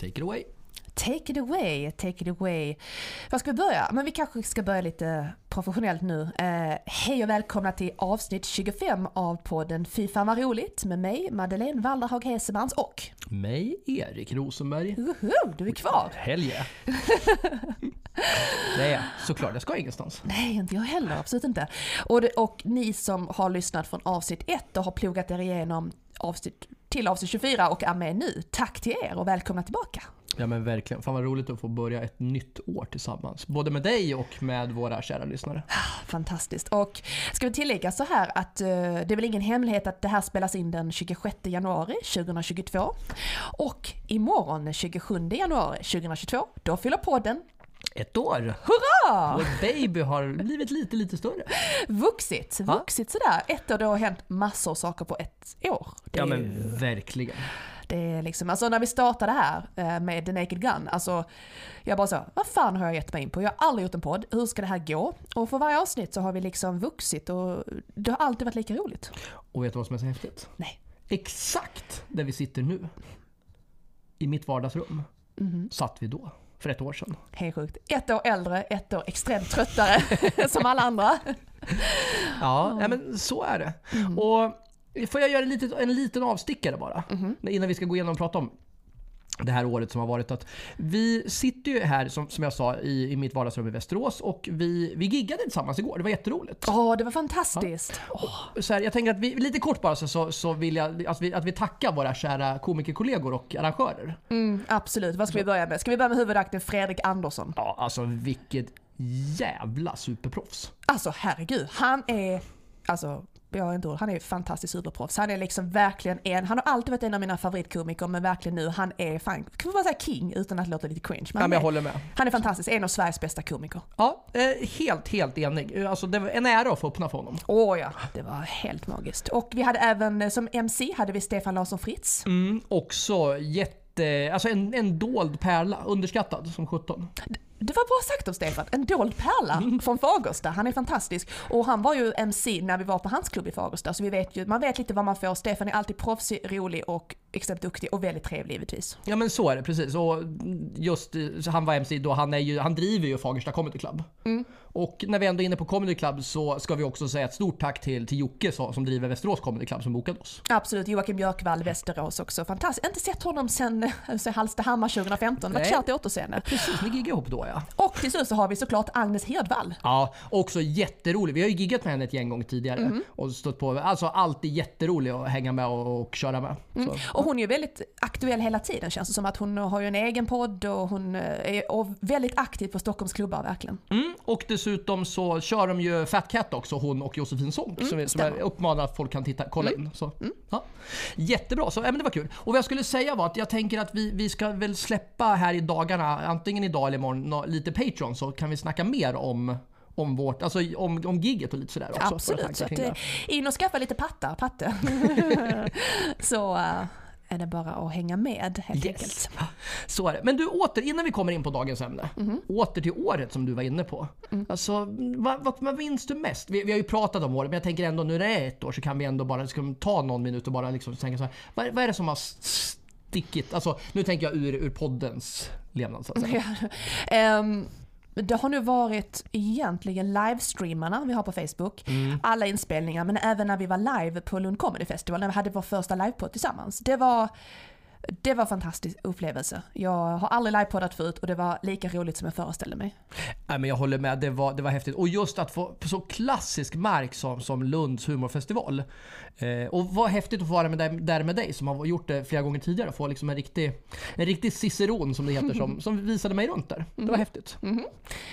Take it away. Take it away, take it away. Var ska vi börja? Men vi kanske ska börja lite professionellt nu. Eh, hej och välkomna till avsnitt 25 av podden Fy fan vad roligt med mig, Madeleine Walderhag Hesemans och Mig, Erik Rosenberg. Woho, du är kvar! Helge. Jag, såklart. Jag ska ingenstans. Nej, inte jag heller. Absolut inte. Och, det, och ni som har lyssnat från avsnitt 1 och har plogat er igenom avsnitt, till avsnitt 24 och är med nu. Tack till er och välkomna tillbaka. Ja men verkligen. Fan vad roligt att få börja ett nytt år tillsammans. Både med dig och med våra kära lyssnare. Fantastiskt. Och ska vi tillägga så här att uh, det är väl ingen hemlighet att det här spelas in den 26 januari 2022. Och imorgon 27 januari 2022, då fyller podden Ett år! Hurra! Vår baby har blivit lite, lite större. Vuxit, vuxit sådär. Ett år, det har hänt massor av saker på ett år. Det Ja men ju- verkligen. Det är liksom, alltså när vi startade här eh, med The Naked Gun, alltså jag bara så, vad fan har jag gett mig in på? Jag har aldrig gjort en podd, hur ska det här gå? Och för varje avsnitt så har vi liksom vuxit och det har alltid varit lika roligt. Och vet du vad som är så häftigt? Nej. Exakt där vi sitter nu. I mitt vardagsrum. Satt vi då. För ett år sedan. Helt sjukt. Ett år äldre, ett år extremt tröttare som alla andra. Ja, nej, men så är det. Och får jag göra en liten, en liten avstickare bara? Innan vi ska gå igenom och prata om det här året som har varit. Att vi sitter ju här som, som jag sa i, i mitt vardagsrum i Västerås och vi, vi giggade tillsammans igår. Det var jätteroligt. Åh, det var fantastiskt. Så här, jag tänker att vi, lite kort bara så, så, så vill jag att vi, att vi tackar våra kära komikerkollegor och arrangörer. Mm, absolut, vad ska vi börja med? Ska vi börja med huvudakten Fredrik Andersson? Ja, alltså vilket jävla superproffs. Alltså herregud, han är, alltså jag har inte ord, han är fantastisk superproffs. Han är liksom verkligen en, han har alltid varit en av mina favoritkomiker men verkligen nu, han är fan, kan man bara säga king utan att låta lite cringe. Men Ja, men jag är, håller med. han är fantastisk, en av Sveriges bästa komiker. Ja, eh, helt, helt enig. Alltså, det var en ära att få öppna för honom. Åh ja, det var helt magiskt. Och vi hade även eh, som MC hade vi Stefan Larsson Fritz. Mm, också jätte... Alltså en, en dold pärla. Underskattad som 17. Det var bra sagt om Stefan, en dold pärla från Fagersta. Han är fantastisk. Och han var ju MC när vi var på hans klubb i Fagersta, så vi vet ju, man vet lite vad man får. Stefan är alltid proffsig, rolig och extremt duktig och väldigt trevlig givetvis. Ja men så är det precis. Och just eh, han var MC då, han, är ju, han driver ju Fagersta Comedy Club. Och när vi ändå är inne på Comedy Club så ska vi också säga ett stort tack till, till Jocke som driver Västerås Comedy Club som bokade oss. Absolut, Joakim Björkvall, Västerås också. Fantastiskt. Inte sett honom sen alltså, Hallstahammar 2015. Varit Nej. kärt i återseende. Precis, ni giggade ihop då ja. Och till slut så har vi såklart Agnes Hedvall. Ja, också jätterolig. Vi har ju giggat med henne ett gäng gånger tidigare. Och stått på, alltså alltid jätterolig att hänga med och, och köra med. Så. Och hon är ju väldigt aktuell hela tiden känns det som att hon har ju en egen podd och hon eh, är och väldigt aktiv på Stockholms klubbar verkligen. Mm, och dessutom så kör de ju Fat Cat också, hon och Josefin Sonck. som, är- som jag uppmanar att folk kan titta, kolla in. Så. Ja. Jättebra, så, ja, men det var kul. Och vad jag skulle säga var att jag tänker att vi, vi ska väl släppa här i dagarna, antingen idag eller imorgon, lite Patreon så kan vi snacka mer om om vårt, alltså om, om gigget och lite sådär också. Absolut, så att, in och skaffa lite pattar, patte. så eh, är det bara att hänga med helt Yes. enkelt. Så är det. Men du, åter, innan vi kommer in på dagens ämne. Mhm. Åter till året som du var inne på. Mm. Alltså, vad, vad, vad minns du mest? Vi, vi har ju pratat om året, men jag tänker ändå nu när det är ett år så kan vi ändå bara vi ta någon minut och bara liksom tänka så här. Vad, vad är det som har stickit? Alltså, nu tänker jag ur, ur poddens levnad så att säga. Ehm, det har nu varit egentligen livestreamarna vi har på Facebook. Alla inspelningar, men även när vi var live på Lund Comedy Festival, när vi hade vår första livepodd tillsammans. Det var, det var en fantastisk upplevelse. Jag har aldrig livepoddat förut och det var lika roligt som jag föreställde mig. Nej, men jag håller med, det var, det var häftigt. Och just att få på så klassisk mark som, som Lunds humorfestival. Eh, och vad häftigt att få vara med där, där med dig som har gjort det flera gånger tidigare. Få liksom en riktig, en riktig ciceron som det heter som, som visade mig runt där. Det var häftigt.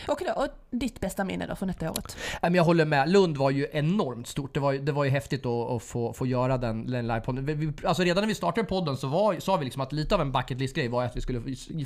Och, då, och ditt bästa minne då från detta året? Nej, men jag håller med. Lund var ju enormt stort. Det var, det var ju häftigt att, att få, få göra den, den livepodden. Alltså redan när vi startade podden så var, sa vi liksom att lite av en bucket list grej var att vi skulle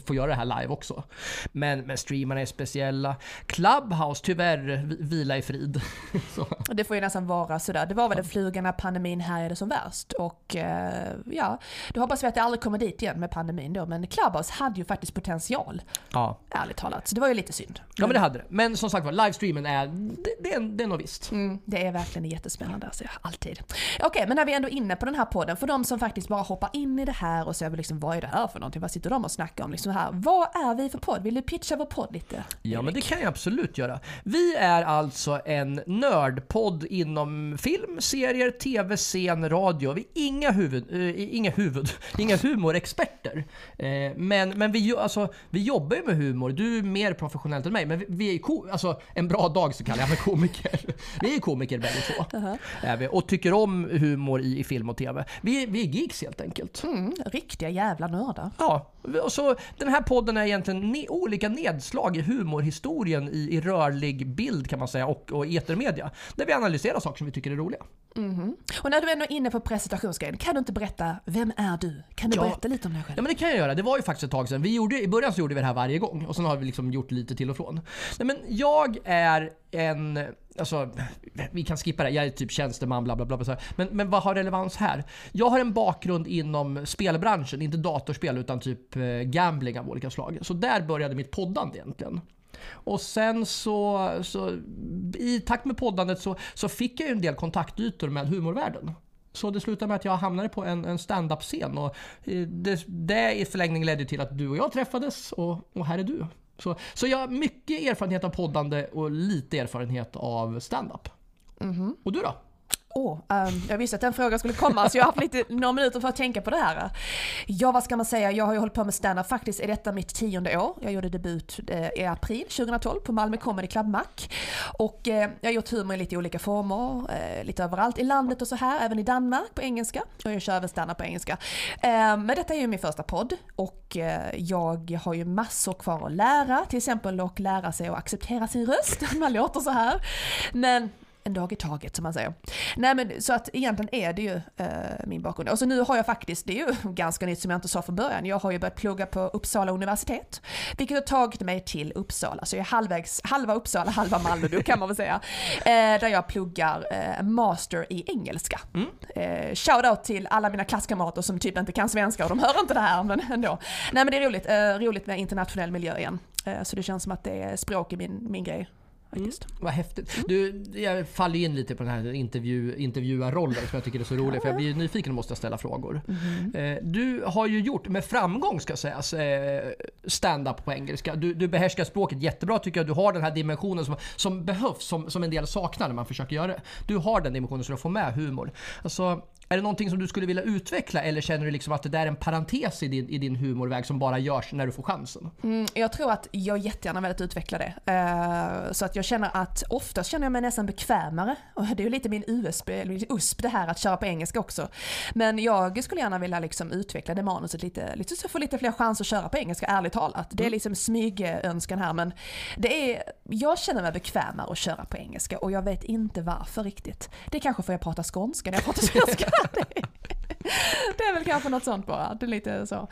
få, göra det här live också. Men, men streamarna är speciella. Clubhouse, tyvärr, vi- vila i frid. Det får ju nästan vara sådär. Det var väl en fluga när pandemin härjade som värst. Och eh, ja, då hoppas vi att det aldrig kommer dit igen med pandemin då. Men Clubhouse hade ju faktiskt potential, Ja. ärligt talat. Så det var ju lite synd. ja, men det hade det. Men som sagt var, livestreamen är, det, det, är, det är nog visst. Mm, det är verkligen jättespännande, alltså, alltid. Okej, men när vi ändå är inne på den här podden, för de som faktiskt bara hoppar in i det här och sig över liksom, vad är det här för någonting? Vad sitter de och snackar om? Liksom här. Vad är vi för podd? Vill du pitcha vår podd lite? Ja, men det kan jag absolut göra. Vi är alltså en nördpodd inom film, serier, tv, scen, radio. Vi är inga huvud, eh, inga huvud, inga humorexperter. Eh, men men vi, alltså, vi jobbar ju med humor. Du är mer professionellt än mig, men vi, vi är ko- alltså, en bra dag så kallar jag mig komiker. Vi är komiker bägge två. Är vi, och tycker om humor i, i film och tv. Vi, vi är geeks helt enkelt. Mm, riktiga jävla nördar. Ja, och så den här podden är egentligen ne- olika nedslag i humorhistorien i, i rörlig bild kan man säga och, och etermedia. Där vi analyserar saker som vi tycker är roliga. Och när du ändå är inne på presentationsgrejen, kan du inte berätta, vem är du? Kan du Ja. berätta lite om dig själv? Ja men det kan jag göra. Det var ju faktiskt ett tag sedan. Vi gjorde, I början så gjorde vi det här varje gång och sen har vi liksom gjort lite till och från. Nej, men jag är en... Alltså, vi kan skippa det. Jag är typ tjänsteman, bla bla bla. bla. Men, men vad har relevans här? Jag har en bakgrund inom spelbranschen, inte datorspel utan typ eh, gambling av olika slag. Så där började mitt poddande egentligen. Och sen så, så i takt med poddandet så, så fick jag ju en del kontaktytor med humorvärlden. Så det slutade med att jag hamnade på en, en stand-up-scen och eh, det, det i förlängning ledde till att du och jag träffades och, och här är du. Så, så jag har mycket erfarenhet av poddande och lite erfarenhet av stand-up. Och du då? Åh, um, jag visste att den frågan skulle komma så jag har haft lite, några minuter för att tänka på det här. Ja, vad ska man säga? Jag har ju hållit på med stand-up. Faktiskt är detta mitt tionde år. Jag gjorde debut eh, i april 2012 på Malmö Comedy Club Mac. Och eh, jag har gjort humor i lite olika former, eh, lite överallt i landet och så här, även i Danmark på engelska. Och jag kör även stand-up på engelska. Eh, men detta är ju min första podd och eh, jag har ju massor kvar att lära, till exempel att lära sig att acceptera sin röst. Man låter så här. Men en dag i taget som man säger. Nej men så att egentligen är det ju eh, min bakgrund. Och så nu har jag faktiskt, det är ju ganska nytt som jag inte sa från början, jag har ju börjat plugga på Uppsala universitet. Vilket har tagit mig till Uppsala, så jag är halvvägs, halva Uppsala, halva Malmö nu kan man väl säga. Eh, där jag pluggar eh, master i engelska. Eh, Shoutout till alla mina klasskamrater som typ inte kan svenska och de hör inte det här men ändå. Nej men det är roligt, eh, roligt med internationell miljö igen. Eh, så det känns som att det är språk i min, min grej. Faktiskt. Vad häftigt. Du, jag faller in lite på den här intervju, intervjuarrollen som jag tycker är så rolig. För jag blir nyfiken och måste ställa frågor. Eh, Du har ju gjort, med framgång ska sägas, eh, stand-up på engelska. Du, du behärskar språket jättebra tycker jag. Du har den här dimensionen som, som behövs, som, som en del saknar när man försöker göra det. Du har den dimensionen så du får med humor. Alltså, är det någonting som du skulle vilja utveckla eller känner du liksom att det där är en parentes i din, i din humorväg som bara görs när du får chansen? Mm, jag tror att jag jättegärna vill utveckla det. Eh, så att jag känner att oftast känner jag mig nästan bekvämare. Och det är ju lite min USB, min USP det här att köra på engelska också. Men jag skulle gärna vilja liksom utveckla det manuset lite, lite så jag får lite fler chanser att köra på engelska, ärligt talat. Det är liksom smygönskan här men det är, jag känner mig bekvämare att köra på engelska och jag vet inte varför riktigt. Det är kanske för jag pratar skånska när jag pratar svenska. Det är väl kanske något sånt bara. Det är lite så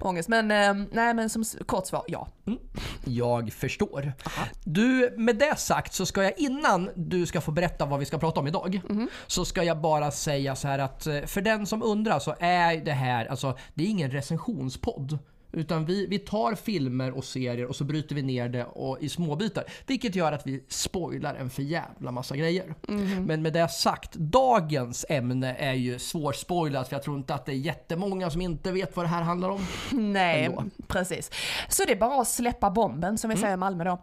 ångest. Men eh, nej men som kort svar, ja. Jag förstår. Du, med det sagt så ska jag innan du ska få berätta vad vi ska prata om idag. Så ska jag bara säga så här att eh, för den som undrar så är det här, alltså det är ingen recensionspodd. Utan vi, vi tar filmer och serier och så bryter vi ner det och, i småbitar. Vilket gör att vi spoilar en för jävla massa grejer. Men med det sagt, dagens ämne är ju svårspoilat för jag tror inte att det är jättemånga som inte vet vad det här handlar om. Nej, Ändå. precis. Så det är bara att släppa bomben som vi säger i Malmö då.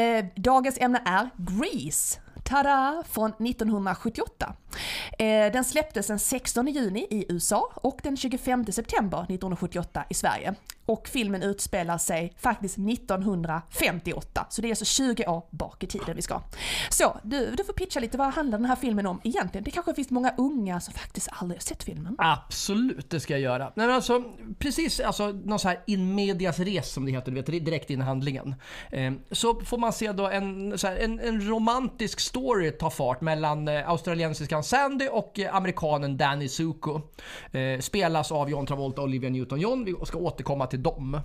Eh, dagens ämne är Grease. Tada! Från 1978. Eh, den släpptes den 16 juni i USA och den 25 september 1978 i Sverige. Och filmen utspelar sig faktiskt 1958, så det är alltså 20 år bak i tiden vi ska. Så, du, du får pitcha lite, vad handlar den här filmen om egentligen? Det kanske finns många unga som faktiskt aldrig har sett filmen. Absolut, det ska jag göra. Nej, men alltså, precis, alltså, någon så här in medias res som det heter, du vet, direkt in i handlingen. Eh, så får man se då en, så här, en, en romantisk story tar fart mellan eh, australiensiskan Sandy och eh, amerikanen Danny Zuko. Eh, spelas av John Travolta och Olivia Newton-John. Vi ska återkomma till dem.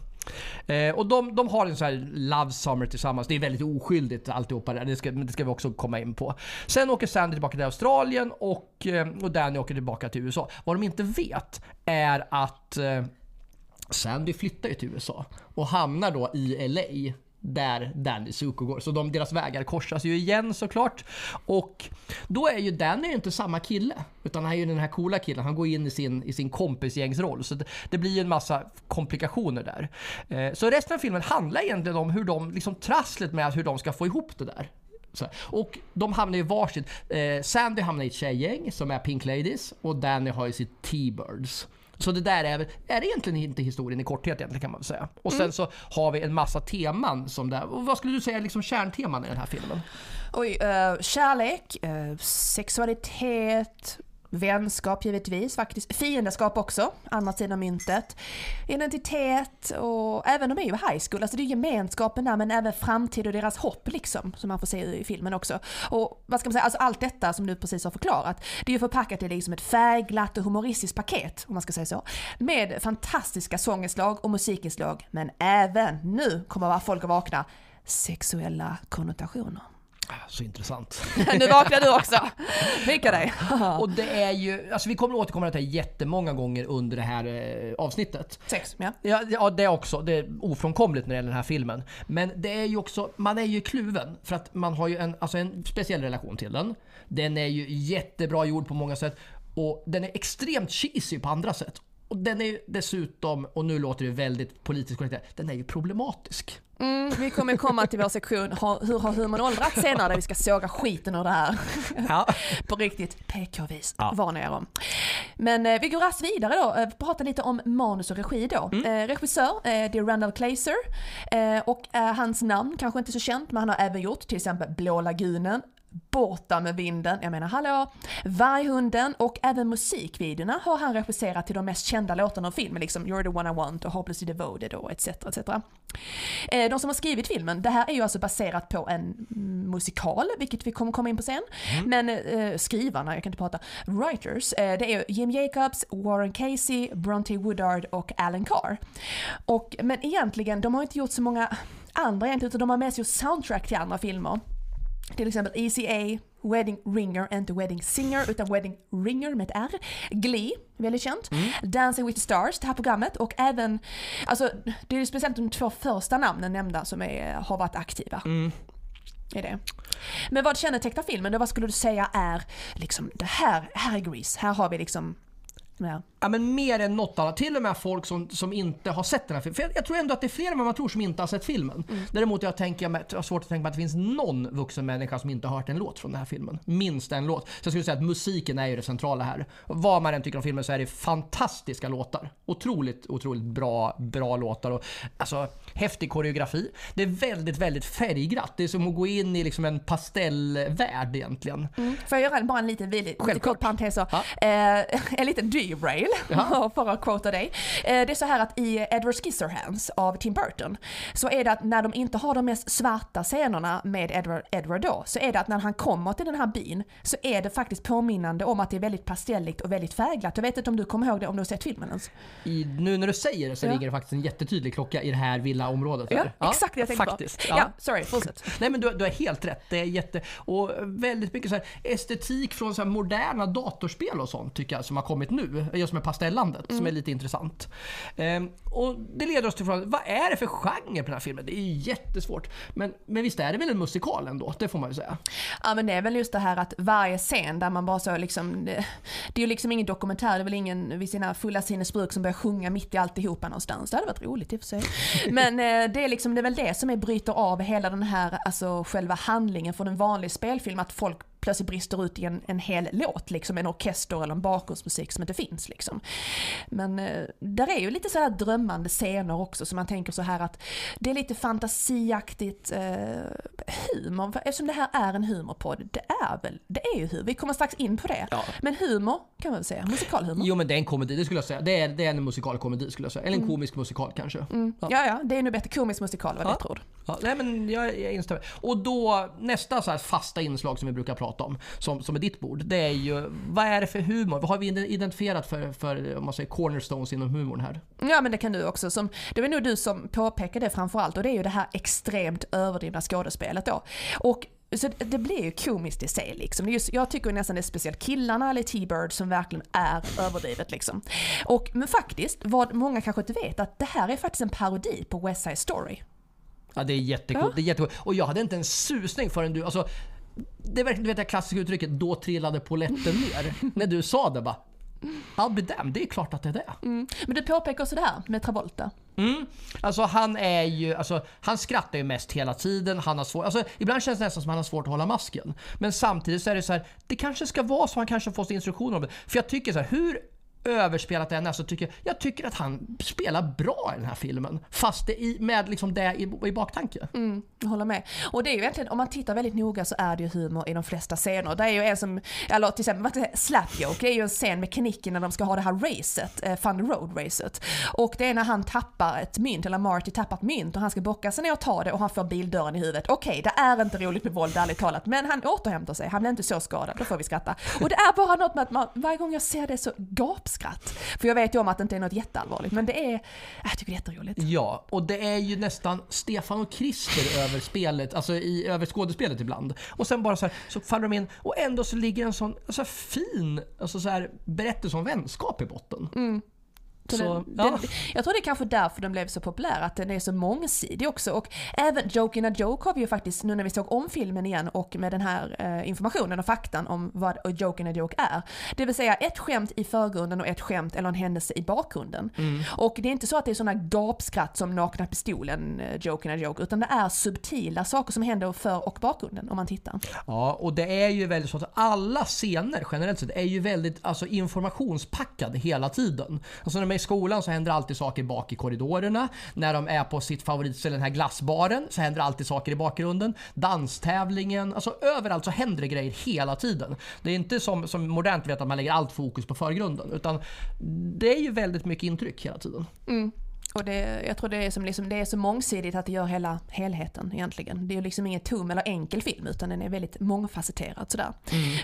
Eh, och de, de har en sån här love summer tillsammans. Det är väldigt oskyldigt alltihopa där. Det ska, men det ska vi också komma in på. Sen åker Sandy tillbaka till Australien och, eh, och Danny åker tillbaka till USA. Vad de inte vet är att eh, Sandy flyttar ju till USA och hamnar då i LA där Danny Zuko går. Så de, deras vägar korsas ju igen såklart. Och då är ju Danny inte samma kille. Utan han är ju den här coola killen. Han går in i sin, i sin kompisgängsroll. Så det, det blir ju en massa komplikationer där. Eh, så resten av filmen handlar egentligen om hur de, liksom trasslet med hur de ska få ihop det där. Så, och de hamnar ju varsitt. Eh, Sandy hamnar i ett tjejgäng som är Pink Ladies och Danny har ju sitt T-Birds. Så det där är, är egentligen inte historien i korthet egentligen kan man säga. Och sen så har vi en massa teman som där. Och vad skulle du säga är liksom kärnteman i den här filmen? Oj, uh, kärlek, uh, sexualitet, Vänskap givetvis, faktiskt. Fiendeskap också, andra sidan myntet. Identitet och även de är ju high school, alltså det är gemenskapen där men även framtid och deras hopp liksom, som man får se i filmen också. Och vad ska man säga, alltså allt detta som du precis har förklarat, det är ju förpackat i liksom ett färgglatt och humoristiskt paket, om man ska säga så. Med fantastiska sånginslag och musikinslag, men även, nu kommer folk att vakna, sexuella konnotationer. Ah, så intressant. nu vaknar du också. Vilka dig. och det är ju, alltså vi kommer återkomma till det här jättemånga gånger under det här eh, avsnittet. Sex, ja. ja. Ja, det också. Det är ofrånkomligt när det gäller den här filmen. Men det är ju också, man är ju kluven. För att man har ju en, alltså en speciell relation till den. Den är ju jättebra gjord på många sätt. Och den är extremt cheesy på andra sätt. Och den är ju dessutom, och nu låter det väldigt politiskt korrekt, den är ju problematisk. Mm, vi kommer komma till vår sektion Hur har humorn åldrats senare där vi ska såga skiten ur det här. Ja. På riktigt PK-vis, ja. varnar er om. Men eh, vi går raskt vidare då, eh, prata lite om manus och regi då. Mm. Eh, regissör, eh, det är Randall Kleiser. Eh, och eh, hans namn kanske inte så känt, men han har även gjort till exempel Blå lagunen, Borta med vinden, jag menar hallå, Varghunden och även musikvideorna har han regisserat till de mest kända låtarna av filmen, liksom You're the one I want och Hopelessly devoted och etc. etc. Eh, de som har skrivit filmen, det här är ju alltså baserat på en musikal, vilket vi kommer komma in på sen. Mm. Men eh, skrivarna, jag kan inte prata, writers, eh, det är Jim Jacobs, Warren Casey, Bronte Woodard och Alan Carr. Och, men egentligen, de har inte gjort så många andra egentligen, utan de har mest gjort soundtrack till andra filmer. Till exempel ECA, Wedding Ringer, inte Wedding Singer utan Wedding Ringer med ett R. Glee, väldigt känt. Mm. Dancing with the Stars, det här programmet och även, alltså det är speciellt de två första namnen nämnda som är, har varit aktiva. Mm. Är det. Men vad kännetecknar filmen? Vad skulle du säga är liksom det här, här är Grease, här har vi liksom Ja. ja men mer än något annat. Till och med folk som, som inte har sett den här filmen. För jag, jag tror ändå att det är fler än vad man tror som inte har sett filmen. Mm. Däremot jag, tänker, jag har svårt att tänka mig att det finns någon vuxen människa som inte har hört en låt från den här filmen. Minst en låt. Så jag skulle säga att musiken är ju det centrala här. Vad man än tycker om filmen så är det fantastiska låtar. Otroligt, otroligt bra, bra låtar. Och, alltså, häftig koreografi. Det är väldigt, väldigt färgglatt. Det är som att gå in i liksom en pastellvärld egentligen. Mm. Får jag göra bara en liten, lite kort parentes? Ja. Eh, en liten derail, för att quota dig. Eh, det är så här att i Edward Scissorhands av Tim Burton så är det att när de inte har de mest svarta scenerna med Edward, Edward då, så är det att när han kommer till den här byn så är det faktiskt påminnande om att det är väldigt pastelligt och väldigt färgglatt. Jag vet inte om du kommer ihåg det om du har sett filmen ens? I, nu när du säger det så ja. ligger det faktiskt en jättetydlig klocka i det här villaområdet. Ja, ja, exakt det jag tänkte faktiskt. på. Ja. ja, sorry, fortsätt. Nej men du, du har helt rätt. Det är jätte... Och väldigt mycket så här estetik från så moderna datorspel och sånt tycker jag som har kommit nu. Just med pastellandet mm. som är lite intressant. Ehm, och det leder oss till frågan, vad är det för genre på den här filmen? Det är jättesvårt. Men, men visst är det väl en musikal ändå? Det får man ju säga. Ja men det är väl just det här att varje scen där man bara så liksom, det, det är ju liksom ingen dokumentär, det är väl ingen vid sina fulla sinnesbruk som börjar sjunga mitt i alltihopa någonstans. Det hade varit roligt i och för sig. Men eh, det är liksom, det är väl det som är bryter av hela den här, alltså själva handlingen från en vanlig spelfilm, att folk plötsligt brister ut i en, en hel låt, liksom en orkester eller en bakgrundsmusik som inte finns. Liksom. Men eh, där är ju lite så här drömmande scener också, så man tänker så här att det är lite fantasiaktigt eh, humor, eftersom det här är en humorpodd, det är väl, det är ju humor, vi kommer strax in på det. Ja. Men humor kan man väl säga, musikalhumor. Jo men det är en komedi, det skulle jag säga. Det är, det är en musikalkomedi skulle jag säga, eller en mm. komisk musikal kanske. Mm. Ja. ja. ja, det är nog bättre komisk musikal var ja. rätt ord. Ja, nej men jag, jag instämmer. Och då nästa så här fasta inslag som vi brukar prata om, som, som är ditt bord, det är ju vad är det för humor? Vad har vi identifierat för, för om man säger cornerstones inom humorn här? Ja men det kan du också. Som, det var nog du som påpekade det framförallt och det är ju det här extremt överdrivna skådespelet då. Och så det blir ju komiskt i sig liksom. Just, jag tycker nästan det är speciellt killarna eller T-Bird som verkligen är överdrivet liksom. Och, men faktiskt, vad många kanske inte vet, att det här är faktiskt en parodi på West Side Story. Ja, det är jättecoolt. Ja. Det är jättecoolt. Och jag hade inte en susning förrän du... Alltså, det är verkligen du vet, det klassiska uttrycket “då trillade poletten ner”. När du sa det bara “I'll be damned, det är klart att det är det”. Mm. Men du påpekar också det här med Travolta. Mm. Alltså han är ju, alltså, han skrattar ju mest hela tiden. Han har svårt, alltså, ibland känns det nästan som att han har svårt att hålla masken. Men samtidigt så är det så här, det kanske ska vara så han kanske får instruktioner om det. För jag tycker så här, hur överspelat än så tycker jag, jag tycker att han spelar bra i den här filmen. Fast det i, med liksom det i, i baktanke. Mm, jag håller med. Och det är ju egentligen, om man tittar väldigt noga så är det ju humor i de flesta scener. Det är ju en som, eller till exempel, Slapjoke, det är ju en scen med knicken när de ska ha det här racet, eh, Fun Road racet. Och det är när han tappar ett mynt, eller Marty tappar ett mynt och han ska bocka sig ner och ta det och han får bildörren i huvudet. Okej, det är inte roligt med våld ärligt talat, men han återhämtar sig, han blir inte så skadad, då får vi skratta. Och det är bara något med att man, varje gång jag ser det så gapskratt. För jag vet ju om att det inte är något jätteallvarligt, men det är, jag tycker det är jätteroligt. Ja, och det är ju nästan Stefan och Christer över spelet, alltså i, över skådespelet ibland. Och sen bara så här, så faller de in och ändå så ligger en sån alltså, fin alltså, så här, berättelse om vänskap i botten. Så Så, den, ja. den, jag tror det är kanske därför den blev så populär, att den är så mångsidig också. Och även Joke Joke har vi ju faktiskt, nu när vi såg om filmen igen och med den här eh, informationen och faktan om vad a Joke in a Joke är. Det vill säga ett skämt i förgrunden och ett skämt eller en händelse i bakgrunden. Mm. Och det är inte så att det är sådana gapskratt som Nakna Pistolen, eh, Joke in a Joke, utan det är subtila saker som händer för och bakgrunden om man tittar. Ja, och det är ju väldigt så att alla scener generellt sett är ju väldigt alltså, informationspackade hela tiden. Alltså när är i skolan så händer alltid saker bak i korridorerna. När de är på sitt favoritställe, den här glassbaren, så händer alltid saker i bakgrunden. Danstävlingen, alltså överallt så händer det grejer hela tiden. Det är inte som, som modernt vet att man lägger allt fokus på förgrunden, utan det är ju väldigt mycket intryck hela tiden. Mm. Och det, jag tror det är, som liksom, det är så mångsidigt att det gör hela helheten egentligen. Det är ju liksom ingen tom eller enkel film utan den är väldigt mångfacetterad sådär.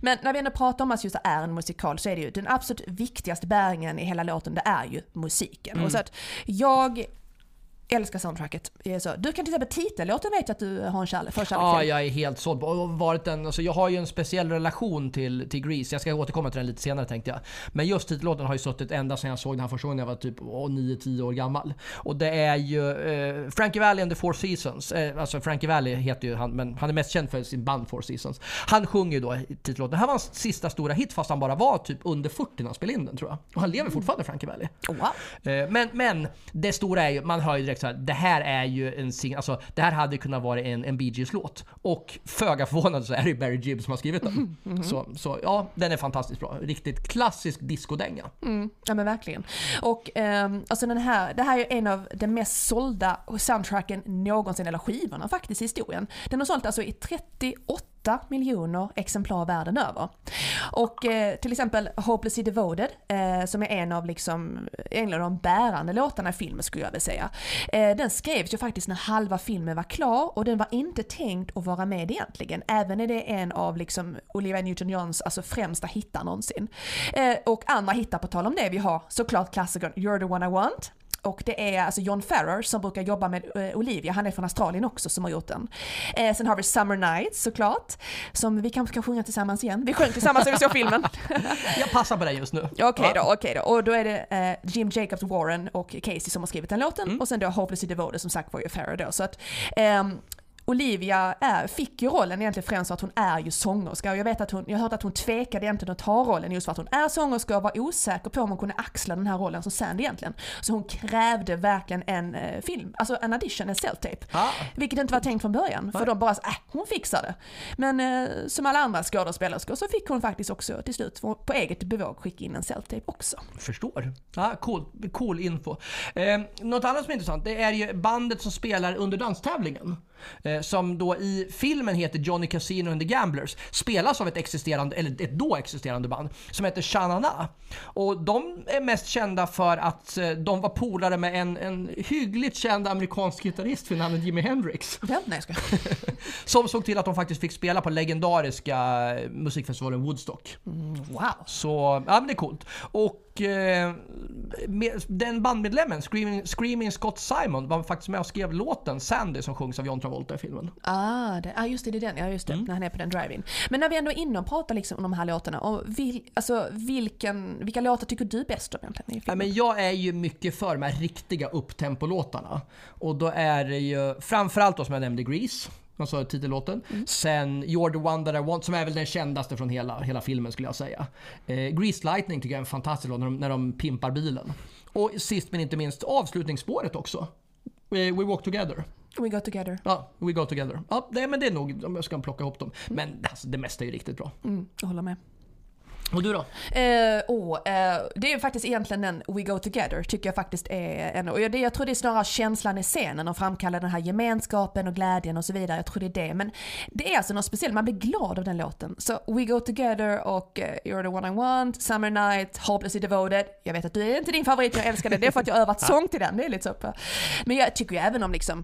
Men när vi ändå pratar om att just det är en musikal så är det ju den absolut viktigaste bäringen i hela låten det är ju musiken. Och så att jag älskar soundtracket. Så, du kan till exempel titellåten vet jag att du har en kärlek, förkärlek Ja, till. jag är helt såld på. Och varit en, alltså jag har ju en speciell relation till, till Grease. Jag ska återkomma till den lite senare tänkte jag. Men just titellåten har ju suttit ända sedan jag såg den här första gången jag var typ 9-10 år gammal. Och det är ju eh, Frankie Valli and the Four Seasons. Eh, alltså Frankie Valli heter ju han, men han är mest känd för sin band Four Seasons. Han sjunger ju då titellåten. Det här var hans sista stora hit fast han bara var typ under 40 när han spelade in den tror jag. Och han lever fortfarande Frankie Valli. Wow. Eh, Men, men det stora är ju, man hör ju direkt så här, det här är ju en sing, alltså det här hade kunnat vara en, en Bee Gees låt. Och föga förvånande så är det ju Barry Gibb som har skrivit den. Så, så ja, den är fantastiskt bra. Riktigt klassisk discodänga. Mm, ja men verkligen. Och ehm, alltså den här, det här är en av de mest sålda soundtracken någonsin, eller skivorna faktiskt i historien. Den har sålt alltså i 38 miljoner exemplar världen över. Och eh, till exempel Hopelessly Devoted, eh, som är en av liksom, en av de bärande låtarna i filmen skulle jag vilja säga. Eh, den skrevs ju faktiskt när halva filmen var klar och den var inte tänkt att vara med egentligen. Även är det en av liksom Olivia Newton-Johns alltså främsta hittar någonsin. Eh, och andra hittar på tal om det, vi har såklart klassikern You're the one I want. Och det är alltså John Farrer som brukar jobba med eh, Olivia, han är från Australien också som har gjort den. Eh, sen har vi Summer Nights såklart, som vi kanske kan sjunga tillsammans igen. Vi sjöng tillsammans när vi såg filmen. Jag passar på det just nu. Okej då, okej då. Och då är det eh, Jim Jacobs Warren och Casey som har skrivit den låten. Och sen då Hopelessly Devoted som sagt var ju Farrer då. Så att ehm, Olivia är, fick ju rollen egentligen främst för att hon är ju sångerska och jag vet att hon, jag har hört att hon tvekade egentligen att ta rollen just för att hon är sångerska och var osäker på om hon kunde axla den här rollen som Sandy egentligen. Så hon krävde verkligen en eh, film, alltså en audition, en self-tape. Ah. Vilket inte var tänkt från början, för Nej. de bara äh, hon fixar det. Men eh, som alla andra skådespelerskor så fick hon faktiskt också till slut på eget bevåg skicka in en self-tape också. Förstår. Ja, cool, cool info. Eh, något annat som är intressant det är ju bandet som spelar under danstävlingen. Eh, som då i filmen heter Johnny Casino and the Gamblers. Spelas av ett existerande, eller ett då existerande band som heter Shanana. Och de är mest kända för att eh, de var polare med en, en hyggligt känd amerikansk gitarrist vid namn Jimi Hendrix. Ja, nej, ska. Som såg till att de faktiskt fick spela på legendariska musikfestivalen Woodstock. Wow. Så, ja men det är coolt. Och Och eh, med, den bandmedlemmen, Screaming, Screaming Scott Simon, var faktiskt med och skrev låten Sandy som sjungs av John Travolta i filmen. Ah, det, ah, just det, det är den. Ja, just det. Mm. När han är på den drive-in. Men när vi ändå är inne och pratar liksom om de här låtarna. Och vil, alltså, vilken, vilka låtar tycker du bäst om egentligen? i Ja, men jag är ju mycket för de här riktiga upptempolåtarna. Och då är det ju framförallt då som jag nämnde Grease. Alltså titellåten. Sen You're the one that I want, som är väl den kändaste från hela, hela filmen skulle jag säga. Eh, Grease Lightning tycker jag är en fantastisk låt när de, när de pimpar bilen. Och sist men inte minst avslutningsspåret också. We, we Walk Together. We go together. Ja, We Go Together. Ja, det, men det är nog om jag ska plocka ihop dem. Men alltså, det mesta är ju riktigt bra. Mm, jag håller med. Och du då? Eh, oh, eh, det är faktiskt egentligen den We Go Together tycker jag faktiskt är en, och jag, det, jag tror det är snarare känslan i scenen och framkallar den här gemenskapen och glädjen och så vidare. Jag tror det är det. Men det är alltså något speciellt, man blir glad av den låten. Så We Go Together och eh, You're the one I want, Summer Night, Hopelessly Devoted. Jag vet att du är inte din favorit, jag älskar den. Det är för att jag har övat sång till den. Det är lite så. Men jag tycker ju även om liksom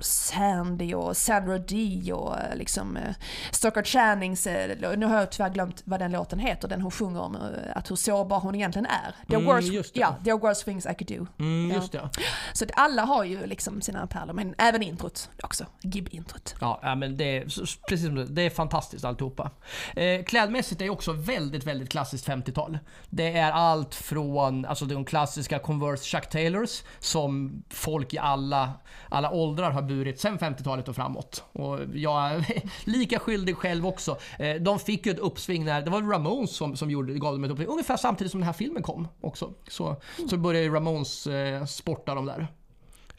Sandy och Sandra Dee och eh, liksom eh, Stockard Channings, eh, nu har jag tyvärr glömt vad den låten heter, den hon sjunger om att hur sårbar hon egentligen är. There, Mm, worst, just det. ja, there are worse things I could do. Mm, Ja. just det. Så att alla har ju liksom sina pärlor, men även introt också. Gib-introt. Ja, ja, men det är, precis som det, det är fantastiskt alltihopa. Eh, klädmässigt är också väldigt, väldigt klassiskt 50-tal. Det är allt från alltså de klassiska Converse Chuck Taylors som folk i alla, alla åldrar har burit sen 50-talet och framåt. Och jag är lika skyldig själv också. Eh, de fick ju ett uppsving när, det var Ramones som, som gjorde, gav dem ett uppsving, ungefär samtidigt som den här filmen kom också. Så, så började Ramones eh, sporta de där.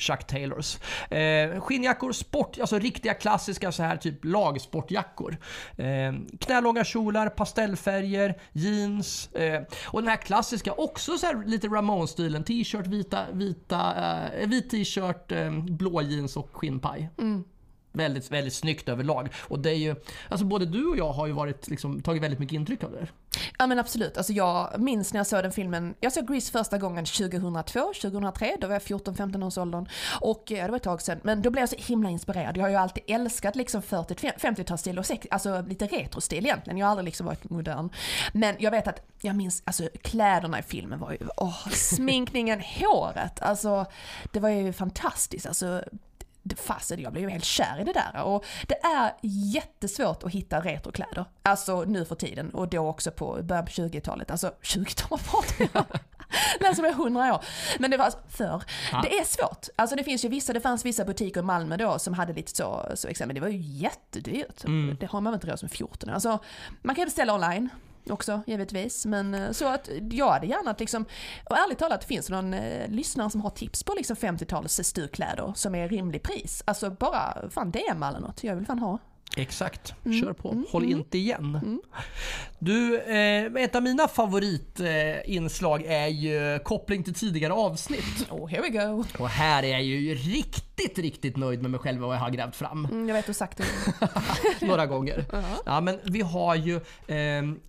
Chuck Taylors. Eh, skinnjackor, sport, alltså riktiga klassiska så här typ lagsportjackor. Eh, knälånga kjolar, pastellfärger, jeans. Eh, och den här klassiska, också så här lite Ramones-stilen. T-shirt, vita, vita, eh, vit t-shirt, eh, blå jeans och skinnpaj. Mm. Väldigt, väldigt snyggt överlag. Och det är ju, alltså både du och jag har ju varit, liksom, tagit väldigt mycket intryck av det. här. Ja men absolut, alltså jag minns när jag såg den filmen, jag såg Grease första gången 2002, 2003, då var jag 14-15 års åldern. Och ja, det var ett tag sedan, men då blev jag så himla inspirerad. Jag har ju alltid älskat liksom 40-50-talsstil och sex, alltså lite retrostil egentligen. Jag har aldrig liksom varit modern. Men jag vet att, jag minns, alltså kläderna i filmen var ju, åh, sminkningen, håret, alltså det var ju fantastiskt. Alltså fasen jag blev ju helt kär i det där. Och det är jättesvårt att hitta retrokläder. Alltså nu för tiden och då också på början på 20-talet. Alltså 20-talet pratar jag Den som är 100 år. Men det var alltså förr. Ja. Det är svårt. Alltså det finns ju vissa, det fanns vissa butiker i Malmö då som hade lite så, så exempel. Det var ju jättedyrt. Mm. Det har man väl inte råd som 14 Alltså man kan beställa online också givetvis. Men eh, så att jag hade gärna att liksom, och ärligt talat finns det någon eh, lyssnare som har tips på liksom 50-talets sturkläder som är rimlig pris. Alltså bara fan DM eller något, jag vill fan ha. Exakt, Mm, kör på. Håll inte igen. Du, eh, ett av mina favoritinslag är ju koppling till tidigare avsnitt. Oh, here we go. Och här är jag ju riktigt, riktigt nöjd med mig själv och vad jag har grävt fram. Mm, jag vet hur sagt det. Några gånger. Ja. Ja, men vi har ju... ehm,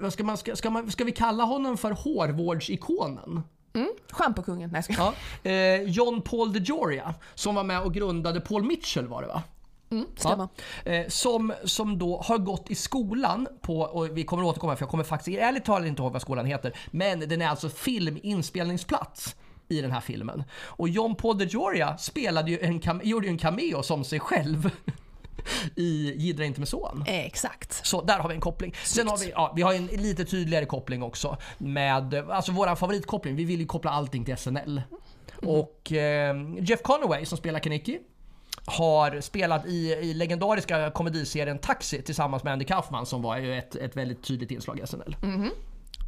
vad ska, man, ska, ska, man, ska vi kalla honom för hårvårdsikonen? Mm. Schampokungen, nej skojar. Ja. Eh, John Paul DeJoria, som var med och grundade Paul Mitchell var det va? Mm, stämmer. Eh, som, som då har gått i skolan på, och vi kommer återkomma för jag kommer faktiskt ärligt talat inte ihåg vad skolan heter, men den är alltså filminspelningsplats i den här filmen. Och John Paul DeJoria spelade ju en, gjorde ju en cameo som sig själv i Jiddra inte med son. Exakt. Så där har vi en koppling. Sen har vi, ja, vi har en lite tydligare koppling också med, alltså våran favoritkoppling. Vi vill ju koppla allting till SNL. Och eh, Jeff Conaway som spelar Kaneki har spelat i, i legendariska komediserien Taxi tillsammans med Andy Kaufman som var ju ett, ett väldigt tydligt inslag i SNL.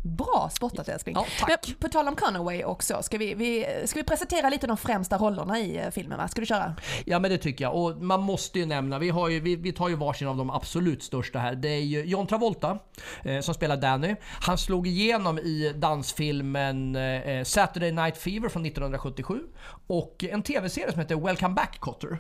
Bra spottat älskling. Ja, tack. Men på tal om Conaway också, ska vi, vi, ska vi presentera lite de främsta rollerna i eh, filmen va? Ska du köra? Ja men det tycker jag. Och man måste ju nämna, vi, har ju, vi, vi tar ju varsin av de absolut största här. Det är ju John Travolta eh, som spelar Danny. Han slog igenom i dansfilmen eh, Saturday Night Fever från 1977 och en tv-serie som heter Welcome Back Cotter.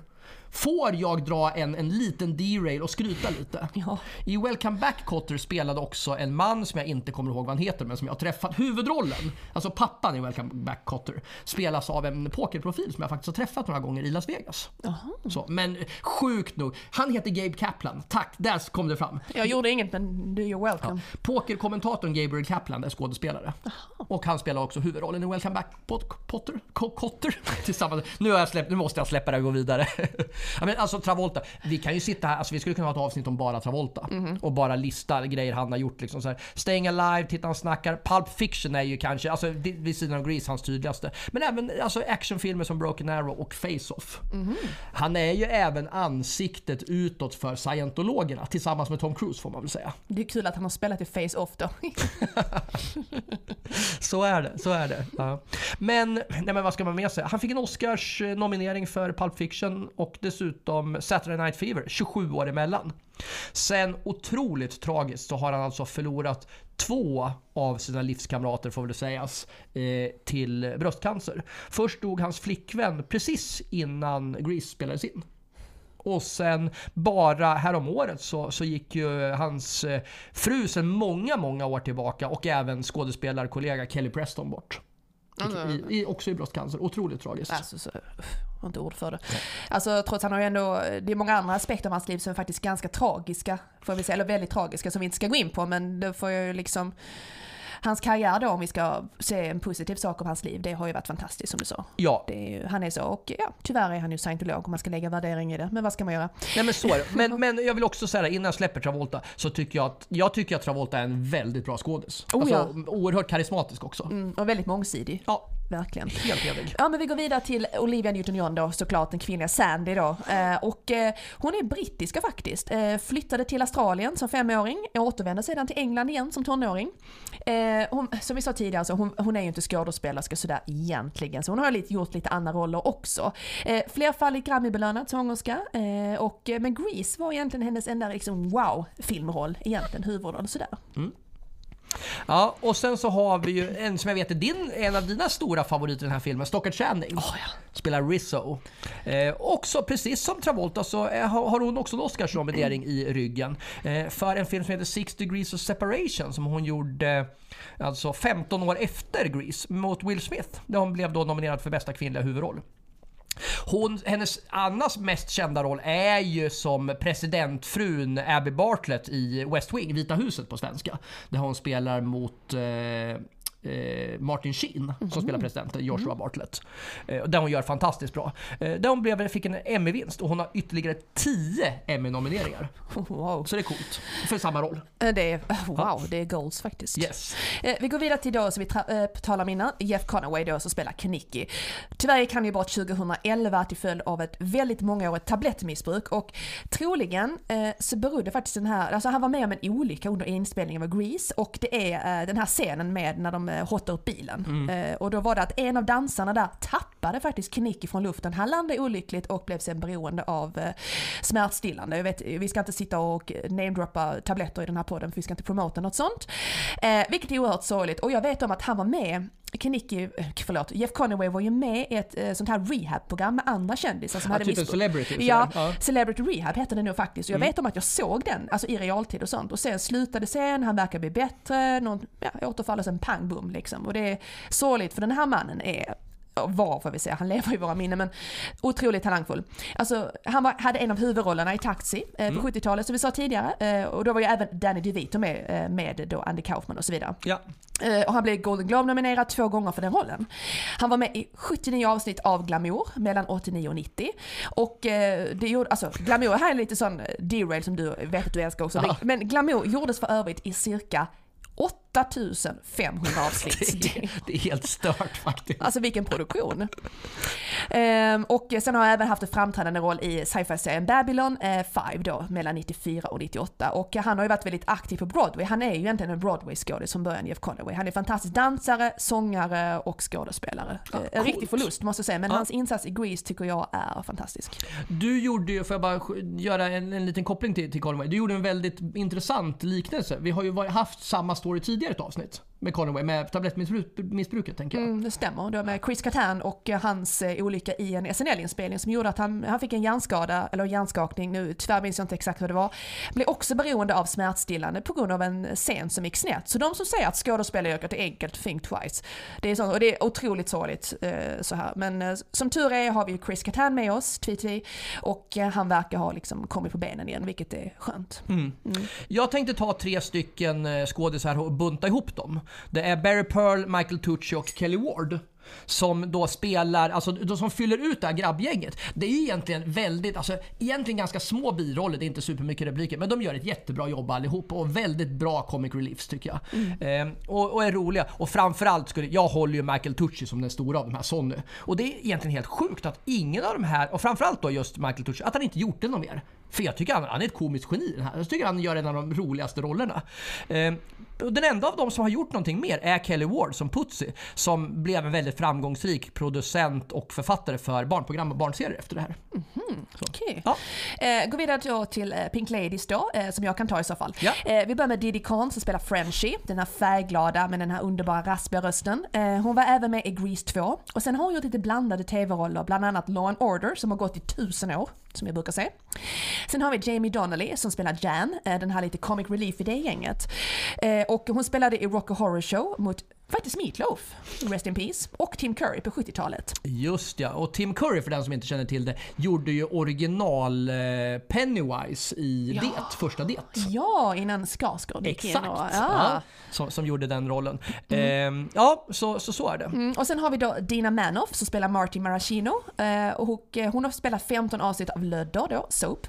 Får jag dra en, en liten derail och skryta lite? Ja. I Welcome Back Cotter spelade också en man som jag inte kommer ihåg vad han heter men som jag har träffat. Huvudrollen, alltså pappan i Welcome Back Cotter, spelas av en pokerprofil som jag faktiskt har träffat några gånger i Las Vegas. Jaha. Så, men sjukt nog, han heter Gabe Kaplan. Tack, där kom det fram. Jag gjorde inget men du är welcome. Pokerkommentatorn Gabriel Kaplan är skådespelare. Och han spelar också huvudrollen i Welcome Back Pot- Potter, Co- Cotter tillsammans. Nu, har jag släppt, nu måste jag släppa det och gå vidare. ja, men alltså Travolta, vi kan ju sitta här, alltså vi skulle kunna ha ett avsnitt om bara Travolta. Och bara lista grejer han har gjort. Liksom så här. Staying Alive, Titta han snackar. Pulp Fiction är ju kanske, alltså vid sidan av Grease, hans tydligaste. Men även alltså, actionfilmer som Broken Arrow och Face-Off. Han är ju även ansiktet utåt för scientologerna tillsammans med Tom Cruise får man väl säga. Det är kul att han har spelat i Face-Off då. Så är det, så är det. Ja. Men, nej men vad ska man med sig? Han fick en Oscars eh, nominering för Pulp Fiction och dessutom Saturday Night Fever, 27 år emellan. Sen otroligt tragiskt så har han alltså förlorat två av sina livskamrater får väl sägas eh, till bröstcancer. Först dog hans flickvän precis innan Grease spelades in. Och sen bara häromåret så, så gick ju hans eh, fru sedan många, många år tillbaka och även skådespelarkollega Kelly Preston bort. I, i, också i bröstcancer. Otroligt tragiskt. Alltså, så, har inte ord för det. Alltså trots han har ju ändå, det är många andra aspekter av hans liv som är faktiskt ganska tragiska, får vi säga, eller väldigt tragiska som vi inte ska gå in på, men det får jag ju liksom Hans karriär då, om vi ska se en positiv sak om hans liv, det har ju varit fantastiskt som du sa. Ja, Det är ju, han är så, och ja, tyvärr är han ju scientolog om man ska lägga värdering i det, men vad ska man göra? nej men så är det. Men, men jag vill också säga innan jag släpper Travolta så tycker jag att, jag tycker att Travolta är en väldigt bra skådis. Oh, alltså, oerhört karismatisk också. Mm, och väldigt mångsidig, Ja, verkligen. helt enig. Ja men vi går vidare till Olivia Newton-John då, såklart den kvinnliga Sandy då. Eh, och eh, hon är brittiska faktiskt. Eh, flyttade till Australien som femåring, återvände sedan till England igen som tonåring. Eh, hon, som vi sa tidigare, så hon, hon är ju inte skådespelerska sådär egentligen, så hon har lite, gjort lite andra roller också. Eh, flerfaldigt Grammy-belönad sångerska, eh, och, men Grease var egentligen hennes enda liksom, wow-filmroll, egentligen huvudroll sådär. Ja, och sen så har vi ju en som jag vet är din, en av dina stora favoriter i den här filmen, Stockard Channing. Spelar Rizzo. Eh, också precis som Travolta så eh, har hon också en Oscarsnominering i ryggen. Eh, för en film som heter Six Degrees of Separation som hon gjorde alltså 15 år efter Grease mot Will Smith. Där hon blev då nominerad för bästa kvinnliga huvudroll. Hon, hennes annars mest kända roll är ju som presidentfrun Abby Bartlett i West Wing, Vita huset på svenska. Där hon spelar mot eh, eh, Martin Sheen som spelar presidenten, Joshua Bartlett. Eh, där hon gör fantastiskt bra. Eh, där hon blev, fick en Emmy-vinst och hon har ytterligare 10 Emmy-nomineringar. Wow. Så det är coolt. För samma roll. Eh, Det är, wow, det är goals faktiskt. Yes. Eh, vi går vidare till då, som vi eh, talade om innan, Jeff Conaway då som spelar Kenicki. Tyvärr gick han ju bort 2011 till följd av ett väldigt mångårigt tablettmissbruk och troligen eh, så berodde faktiskt den här, alltså han var med om en olycka under inspelningen av Grease och det är eh, den här scenen med när de eh, hottar upp bilen. Eh, och då var det att en av dansarna där tappade faktiskt Kenicki från luften. Han landade olyckligt och blev sen beroende av eh, smärtstillande. Jag vet, vi ska inte sitta och namedroppa tabletter i den här podden för vi ska inte promota något sånt. Eh, vilket är oerhört sorgligt och jag vet om att han var med Kenicki, eh, förlåt, Jeff Conaway var ju med i ett eh, sånt här rehab-program med andra kändisar som Ja, hade typ missbruk. celebrity. sådär. Ja, Ja. Celebrity Rehab hette det nog faktiskt. Och jag vet om att jag såg den, alltså i realtid och sånt. Och sen slutade sen, han verkar bli bättre, någon, ja, återfall och sen pang bom liksom. Och det är sorgligt för den här mannen är var får vi säga, han lever i våra minnen men otroligt talangfull. Alltså han var, hade en av huvudrollerna i Taxi eh, på 70-talet som vi sa tidigare eh, och då var ju även Danny DeVito med, eh, med då Andy Kaufman och så vidare. Ja. Eh, och han blev Golden Globe-nominerad två gånger för den rollen. Han var med i 79 avsnitt av Glamour mellan 89 och 90. Och eh, det gjorde, alltså Glamour här är lite sån derail som du vet att du älskar också. Ja. Men Glamour gjordes för övrigt i cirka 8500 avsnitt. Det, är- det är helt stört faktiskt. Alltså vilken produktion. Ehm, och sen har jag även haft en framträdande roll i sci-fi-serien Babylon 5 då, mellan 94 och 98. Och han har ju varit väldigt aktiv på Broadway. Han är ju egentligen en Broadway-skådis från början, Jeff Conaway. Han är fantastisk dansare, sångare och skådespelare. Ja, Eh, en coolt. riktig förlust måste jag säga, men Ja. hans insats i Grease tycker jag är fantastisk. Du gjorde ju, får jag bara göra en, en liten koppling till, till Conway. Du gjorde en väldigt intressant liknelse. Vi har ju haft samma story tidigare tidigare ett avsnitt med Conway, med tablettmissbruket tänker jag. Mm, det stämmer. Det var med Chris Kattan och eh, hans eh, olycka i en SNL-inspelning som gjorde att han, han fick en hjärnskada, eller hjärnskakning, nu tyvärr minns jag inte exakt vad det var. Blev också beroende av smärtstillande på grund av en scen som gick snett. Så de som säger att skådespelaryrket är enkelt, think twice. Det är, så, och det är otroligt sorgligt eh, så här. Men eh, som tur är har vi Chris Kattan med oss, Tweety, och eh, han verkar ha liksom kommit på benen igen, vilket är skönt. Jag tänkte ta tre stycken eh, skådisar och bunta ihop dem. Det är Barry Pearl, Michael Tucci och Kelly Ward som då spelar, alltså de som fyller ut det här grabbgänget. Det är ju egentligen väldigt, alltså egentligen ganska små biroller, det är inte supermycket repliker, men de gör ett jättebra jobb allihop och väldigt bra comic reliefs tycker jag. Mm. Eh, och, och, är roliga. Och framförallt skulle, jag håller ju Michael Tucci som den stora av de här Sonny. Och det är egentligen helt sjukt att ingen av de här, och framförallt då just Michael Tucci, att han inte gjort det någon mer. För jag tycker han, han är ett komiskt geni. Jag tycker han gör en av de roligaste rollerna. Eh, den enda av dem som har gjort någonting mer är Kelly Ward som Putsi. Som blev en väldigt framgångsrik producent och författare för barnprogram och barnserier efter det här. Mm -hmm. okay. ja. eh, Gå vidare då till eh, Pink Ladies då, eh, som jag kan ta i så fall. Ja. Eh, vi börjar med Diddy Kong som spelar Frenchie, den här färgglada med den här underbara raspiga rösten. Eh, hon var även med i Grease 2 och sen har hon gjort lite blandade tv-roller, bland annat Law and Order som har gått i tusen år, som jag brukar säga. Sen har vi Jamie Donnelly som spelar Jan, eh, den här lite comic relief i det gänget. Eh, och hon spelade i Rock Horror Show mot faktiskt Meatloaf, Rest in Peace, och Tim Curry på 70-talet. Just ja, och Tim Curry för den som inte känner till det gjorde ju original eh, Pennywise i ja. Det, första Det. Ja, innan Skarsgård gick in. Och, ja. ja som, som, gjorde den rollen. Mm. Eh, ja, så, så, så är det. Mm, och sen har vi då Dina Manoff som spelar Marty Maraschino. Eh, och hon har spelat 15 avsnitt av Lödder då, Soap.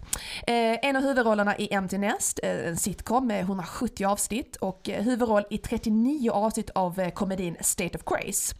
Eh, en av huvudrollerna i Empty Nest, eh, en sitcom med 170 avsnitt och huvudroll i 39 avsnitt av Eh, komedin State of Grace.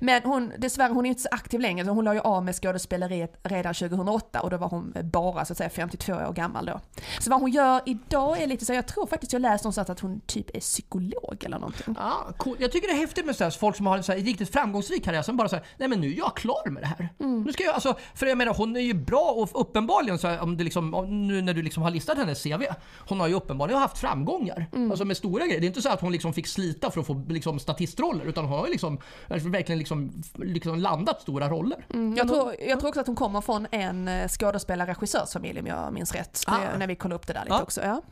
Men hon, dessvärre hon är inte så aktiv längre, så hon la ju av med skådespeleriet redan 2008 och då var hon bara så att säga 52 år gammal då. Så vad hon gör idag är lite så, jag tror faktiskt jag läste någonstans att hon typ är psykolog eller någonting. Ja, cool. Jag tycker det är häftigt med sådär, folk som har en så här, riktigt framgångsrik karriär som bara säger nej men nu är jag klar med det här. Mm. Nu ska jag, alltså, för jag menar hon är ju bra och uppenbarligen så här, om det liksom, om, nu när du liksom har listat hennes CV, hon har ju uppenbarligen haft framgångar. Mm. Alltså med stora grejer. Det är inte så att hon liksom fick slita för att få liksom, statistroller utan hon har ju liksom, verkligen liksom liksom landat stora roller. Mm, jag, tror, jag tror också att hon kommer från en eh, skådespelare-regissörsfamilj om jag minns rätt. Ah. när vi kollade upp det där lite ah. också. Ja.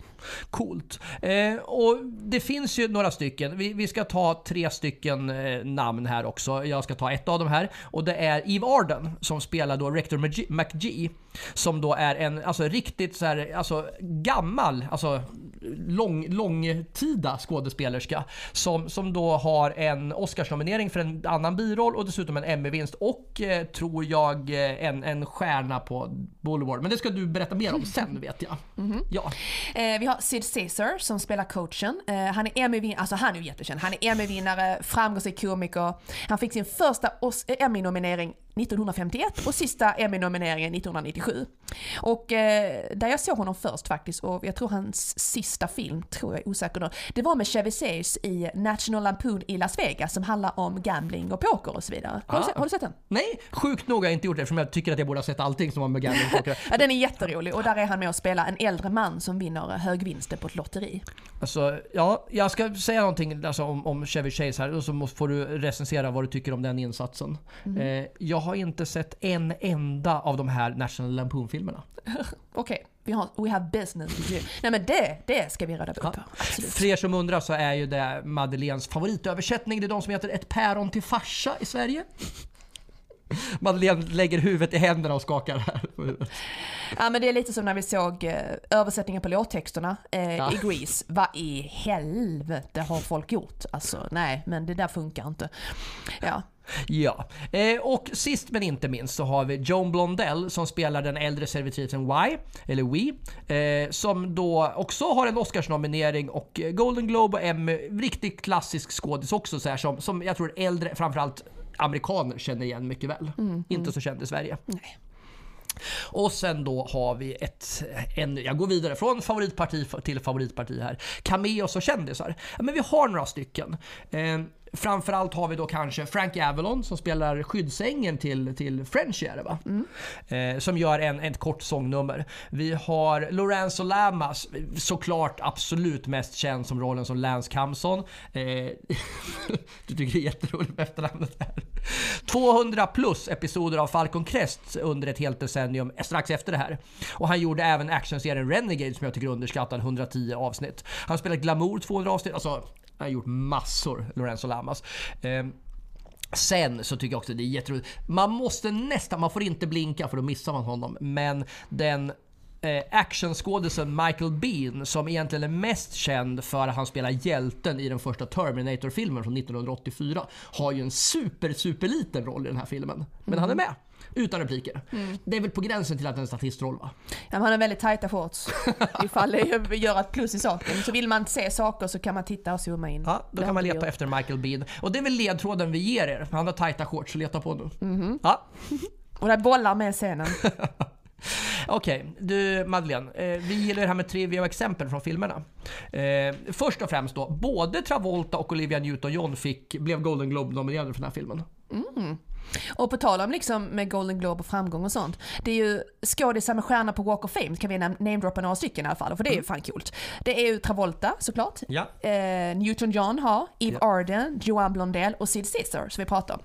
Coolt. Eh, och det finns ju några stycken. Vi, vi ska ta tre stycken eh, namn här också. Jag ska ta ett av dem här. Och det är Eve Arden som spelar då Rector McGee. Som då är en alltså, riktigt så här, alltså, gammal, alltså lång, långtida skådespelerska. Som, som då har en Oscarsnominering för en annan biroll och dessutom en Emmy-vinst och eh, tror jag eh, en, en stjärna på Boulevard. Men det ska du berätta mer om sen vet jag. Mm -hmm. ja. Eh, vi har Sid Caesar som spelar coachen. Eh, han är Emmy-vinnare, alltså han är ju jättekänd. Han är Emmy-vinnare, framgångsrik komiker. Han fick sin första Emmy-nominering 1951 och sista Emmy-nomineringen 1997. Och eh, där jag såg honom först faktiskt, och jag tror hans sista film, tror jag är osäker nu, det var med Chevy Chase i National Lampoon i Las Vegas som handlar om gambling och poker och så vidare. Har, ah. du, sett, har du sett den? Nej, sjukt nog har jag inte gjort det eftersom jag tycker att jag borde ha sett allting som har med gambling och poker. ja, den är jätterolig och där är han med och spelar en äldre man som vinner högvinster på ett lotteri. Alltså, ja, jag ska säga någonting alltså, om, om Chevy Chase här och så får du recensera vad du tycker om den insatsen. Mm. Eh, jag har inte sett en enda av de här National Lampoon-filmerna. Okej, okay. vi har We have business to do. Nej men det, det ska vi röra upp. Ja. För er som undrar så är ju det Madeleines favoritöversättning. Det är de som heter Ett päron till farsa i Sverige. Madeleine lägger huvudet i händerna och skakar här Ja men det är lite som när vi såg eh, översättningen på låttexterna eh, ja. i Grease. Vad i helvete har folk gjort? Alltså nej, men det där funkar inte. Ja. Ja, eh, och sist men inte minst så har vi Joan Blondell som spelar den äldre servitrisen Y, eller We, eh, som då också har en Oscarsnominering och Golden Globe och Emmy. Riktigt klassisk skådis också så här, som, som jag tror äldre, framförallt amerikaner känner igen mycket väl. Mm, inte mm. så känd i Sverige. Nej. Och sen då har vi ett, en, jag går vidare från favoritparti till favoritparti här. Cameos och kändisar. Men vi har några stycken. Framförallt har vi då kanske Frank Avalon som spelar skyddsängen till, till Frenchie är det va? Mm. Eh, som gör en, ett kort sångnummer. Vi har Lorenzo Lamas, såklart absolut mest känd som rollen som Lance Camson. Eh, du tycker det är jätteroligt med efternamnet här. 200 plus episoder av Falcon Crest under ett helt decennium strax efter det här. Och han gjorde även actionserien Renegade som jag tycker är underskattad, 110 avsnitt. Han har spelat Glamour 200 avsnitt, alltså han har gjort massor, Lorenzo Lamas. Eh, Sen så tycker jag också det är jätteroligt. Man måste nästan, man får inte blinka för då missar man honom. Men den eh, actionskådisen Michael Bean som egentligen är mest känd för att han spelar hjälten i den första Terminator-filmen från 1984 har ju en super, super liten roll i den här filmen. Men han är med. Utan repliker. Det är väl på gränsen till att det är en statistroll va? Ja, han har väldigt tajta shorts. Ifall det gör ett plus i saken. Så vill man se saker så kan man titta och zooma in. Ja, då kan man leta efter Michael Bean. Och det är väl ledtråden vi ger er. Han har tajta shorts, så leta på nu. Mhm. Ja, Och det är bollar med scenen. Okej, du Madeleine. Eh, vi gillar det här med trivia och exempel från filmerna. Eh, först och främst då, både Travolta och Olivia Newton-John fick, blev Golden Globe-nominerade för den här filmen. Och på tal om liksom med Golden Globe och framgång och sånt. Det är ju skådisar med stjärnor på Walk of Fame, kan vi nam- namedroppa några stycken i alla fall, för det är ju fan coolt. Det är ju Travolta såklart. Ja. Eh, Newton John har, Eve Ja. Arden, Joanne Blondell och Sid Caesar som vi pratar om.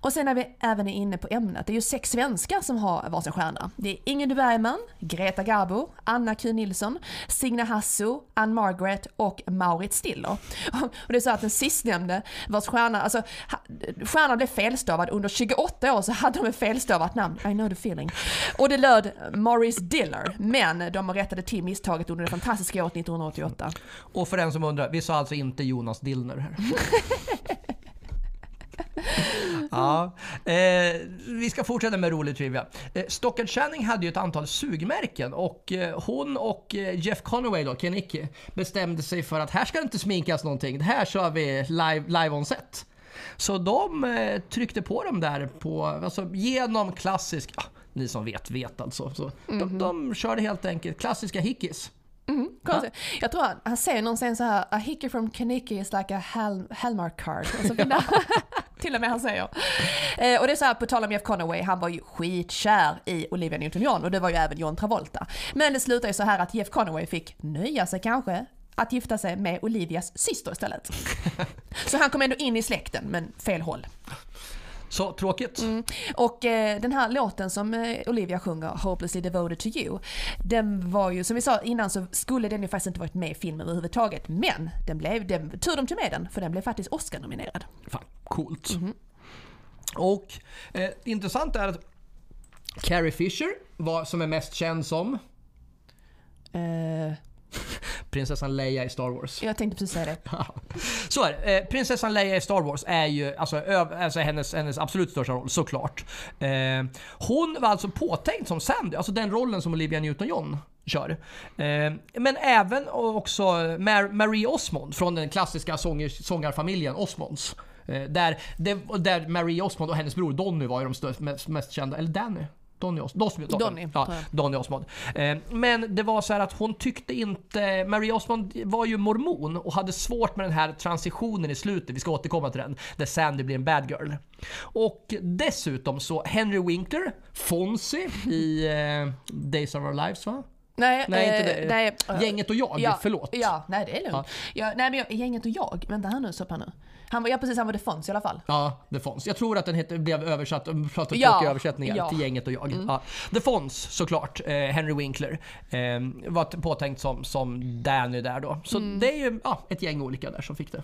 Och sen när vi även är inne på ämnet, det är ju sex svenskar som har varsin stjärna. Det är Ingrid Bergman, Greta Garbo, Anna Q Nilsson, Signe Hasso, Ann Margaret och Maurit Stiller. Och det är så att den sistnämnde vars stjärna, alltså stjärnan blev felstavad under 28 år så hade de ett felstavat namn, I know the feeling. Och det löd Maurice Diller, men de rättade till misstaget under det fantastiska året 1988. Och för den som undrar, vi sa alltså inte Jonas Dillner här. ja, eh, vi ska fortsätta med rolig trivia. Eh, Stockard Channing hade ju ett antal sugmärken och eh, hon och eh, Jeff Conaway då, Kenicki, bestämde sig för att här ska det inte sminkas någonting. Det här kör vi live, live on set. Så de eh, tryckte på dem där på, alltså genom klassisk, ja, ni som vet vet alltså. Så de, de körde helt enkelt klassiska hickeys. Mm. Jag tror han, han säger någonstans så här, a hickey from Kaniki is like a hal, Hallmark card. Och så vidare. Till och med han säger. Eh, och det är så här, på tal om Jeff Conaway, han var ju skitkär i Olivia Newton-John och det var ju även John Travolta. Men det slutar ju så här att Jeff Conaway fick nöja sig kanske att gifta sig med Olivias syster istället. så han kom ändå in i släkten, men fel håll. Så tråkigt. Och eh, den här låten som eh, Olivia sjunger, Hopelessly Devoted to You, den var ju, som vi sa innan så skulle den ju faktiskt inte varit med i filmen överhuvudtaget. Men den blev, den, tur de tog med den, för den blev faktiskt Oscar-nominerad. Fan, coolt. Och eh, intressant är att Carrie Fisher, var, som är mest känd som Eh, prinsessan Leia i Star Wars. jag tänkte precis säga det. Så är det. Eh, prinsessan Leia i Star Wars är ju alltså, alltså hennes, hennes absolut största roll, såklart. Eh, hon var alltså påtänkt som Sandy, alltså den rollen som Olivia Newton-John kör. Eh, men även också Mar- Marie Osmond från den klassiska sånger, sångarfamiljen Osmonds. Där, där Marie Osmond och hennes bror Donny var ju de mest kända, eller Danny. Donny Osmond. Donny, Donny, ja. Donny Osmond. Eh, men det var så här att hon tyckte inte... Marie Osmond var ju mormon och hade svårt med den här transitionen i slutet, vi ska återkomma till den, där Sandy blir en bad girl. Och dessutom så Henry Winkler, Fonzie i eh, Days of Our Lives va? Nej, Nej, inte eh, det. nej, eh, Gänget och jag, ja, förlåt. Ja, nej det är lugnt. Ja. nej men jag, gänget och jag, vänta här nu, stopp här nu. Han var, ja precis, han var The Fonz i alla fall. Ja, The Fonz. Jag tror att den heter, blev översatt, pratar Ja, tråkiga översättningar, ja. Mm. till gänget och jag. Ja. The Fonz såklart, eh, Henry Winkler, eh, var påtänkt som, som Danny där då. Så Mm. det är ju ja, ett gäng olika där som fick det.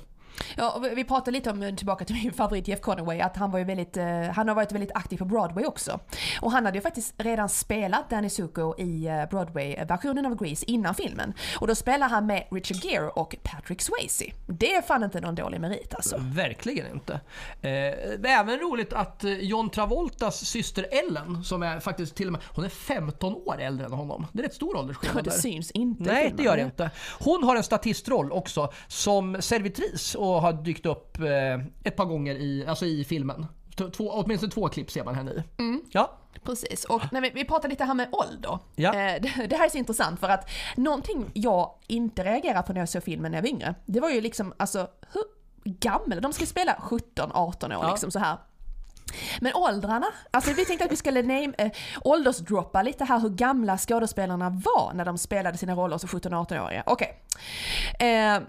Ja, vi- pratade lite om, tillbaka till min favorit Jeff Conaway, att han var ju väldigt, eh, han har varit väldigt aktiv på Broadway också. Och han hade ju faktiskt redan spelat Danny Zuko i eh, Broadway-versionen av Grease innan filmen. Och då spelar han med Richard Gere och Patrick Swayze. Det är fan inte någon dålig merit alltså. Verkligen inte. Eh, även roligt att eh, John Travoltas syster Ellen, som är faktiskt till och med, hon är 15 år äldre än honom. Det är rätt stor åldersskillnad det där. syns inte Nej, filmen. det gör det inte. Hon har en statistroll också som servitris och har dykt upp eh, ett par gånger i, alltså i filmen. Två, åtminstone två klipp ser man henne i. Mm. Ja. Precis, och när vi, vi pratar lite här med ålder. Ja. Eh, det, det här är så intressant för att någonting jag inte reagerade på när jag såg filmen när jag var yngre, det var ju liksom alltså hur gamla, de ska spela 17-18 år Ja. liksom så här. Men åldrarna, alltså vi tänkte att vi skulle name, eh, åldersdroppa lite här hur gamla skådespelarna var när de spelade sina roller som 17-18-åringar. Okej. Eh,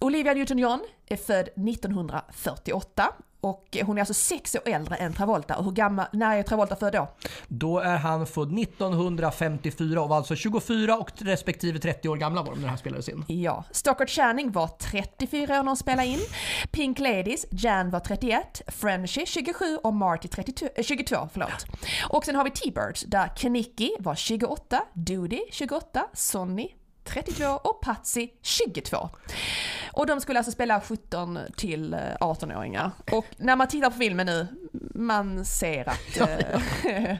Olivia Newton-John är född 1948 och hon är alltså sex år äldre än Travolta. Och hur gammal, när är Travolta född då? Då är han född 1954 och var alltså 24 och respektive 30 år gamla var de när det här spelades in. Ja. Stockard Channing var 34 år när hon spelade in. Pink Ladies, Jan var 31, Frenchy 27 och Marty 32, äh, 22. Förlåt. Och sen har vi T-Birds där Kenicki var 28, Doody 28, Sonny 32 och Patsy 22. Och de skulle alltså spela 17 till 18-åringar. Och när man tittar på filmen nu, man ser att, eh,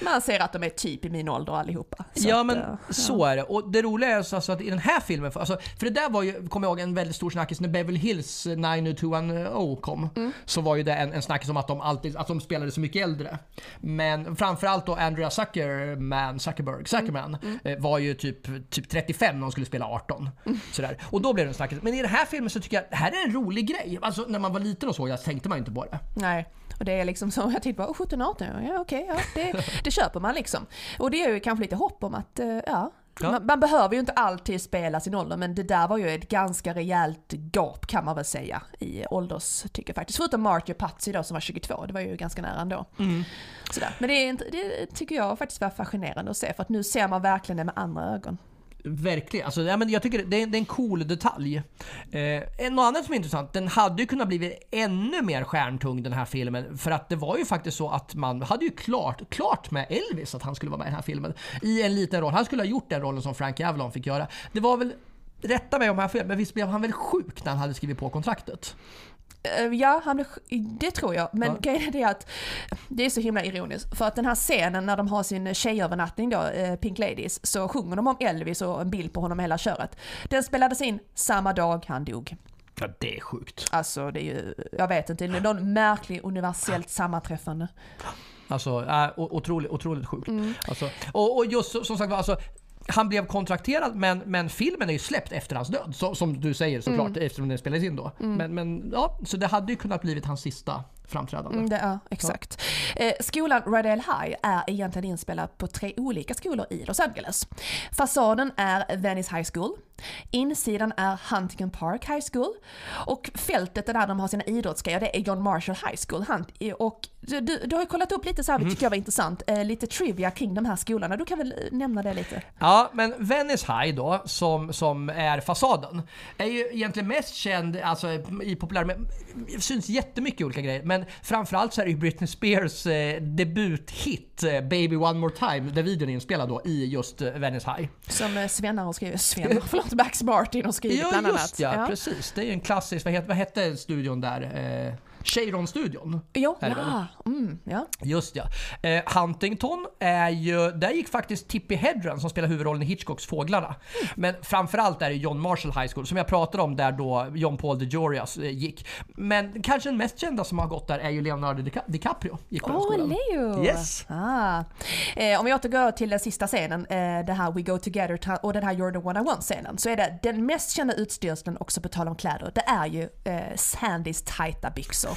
man ser att de är typ i min ålder allihopa. Så ja att, men eh, så är det. Och det roliga är så alltså att i den här filmen, alltså, för det där var ju, kommer jag ihåg, en väldigt stor snackis när Beverly Hills 90210 kom. Så var ju det en, en snackis om att de alltid, att de spelade så mycket äldre. Men framförallt då Andrea Zuckerman, Zuckerberg, Zuckerman eh, var ju typ, typ 35 när de skulle spela 18. Sådär. Och då blev det en snackis. Men i den här filmen så tycker jag, det här är en rolig grej. Alltså när man var liten och så, jag tänkte man inte på det. Nej. Och det är liksom så, jag tittar på 17, 18, ja okej, ja, det, det köper man liksom. Och det är ju kanske lite hopp om att, eh, ja, Ja. Man, man behöver ju inte alltid spela sin ålder men det där var ju ett ganska rejält gap kan man väl säga i ålderstycke faktiskt. Förutom Marty och Patsy då som var 22, det var ju ganska nära ändå. Sådär. Men det, det tycker jag faktiskt var fascinerande att se för att nu ser man verkligen det med andra ögon. Verkligen. Alltså, ja, men jag tycker det är, det är en cool detalj. Eh, något annat som är intressant, den hade ju kunnat bli ännu mer stjärntung den här filmen. För att det var ju faktiskt så att man hade ju klart, klart med Elvis att han skulle vara med i den här filmen. I en liten roll. Han skulle ha gjort den rollen som Frank Avalon fick göra. Det var väl, rätta mig om jag har fel, men visst blev han väl sjuk när han hade skrivit på kontraktet? Eh, Ja, han blev, det tror jag. Men Ja. grejen är det att det är så himla ironiskt. För att den här scenen när de har sin tjejövernattning då, eh, Pink Ladies, så sjunger de om Elvis och en bild på honom hela köret. Den spelades in samma dag han dog. Ja, det är sjukt. Alltså det är ju, jag vet inte, det är någon märklig universellt sammanträffande. Alltså, äh, otroligt, otroligt sjukt. Alltså, och, och just som sagt alltså, han blev kontrakterad men, men filmen är ju släppt efter hans död. Så, som du säger såklart eftersom den spelades in då. Men, men ja, så det hade ju kunnat blivit hans sista framträdande. Mm, det är exakt. Eh, skolan Rydell High är egentligen inspelad på tre olika skolor i Los Angeles. Fasaden är Venice High School, insidan är Huntington Park High School och fältet där de har sina idrottsgrejer det är John Marshall High School. Hunt- Och du, du, har ju kollat upp lite så här, det tycker jag var intressant, eh, lite trivia kring de här skolorna. Du kan väl nämna det lite? Ja, men Venice High då, som, som är fasaden, är ju egentligen mest känd alltså, i populär... Syns jättemycket olika grejer, men framförallt så är det ju Britney Spears eh, debuthit eh, Baby One More Time, där videon är inspelad då i just eh, Venice High. Som eh, Svennar har skrivit, Svennar, förlåt, Max Martin har skrivit Ja, bland annat. just ja, precis. Det är ju en klassisk, vad hette, vad hette studion där? Eh, Cheiron-studion. Jo, ja, mm, ja. Just ja. Eh, Huntington är ju, där gick faktiskt Tippi Hedren som spelar huvudrollen i Hitchcocks Fåglarna. Men framförallt är det John Marshall High School som jag pratade om där då John Paul DeJoria eh, gick. Men kanske den mest kända som har gått där är ju Leonardo Dica- DiCaprio. Gick på skolan. Leo! Yes. Ah. Eh, om vi återgår till den sista scenen, eh, det här We Go Together och den här You're the One I Want scenen, så är det den mest kända utstyrseln också på tal om kläder, det är ju eh, Sandys tajta byxor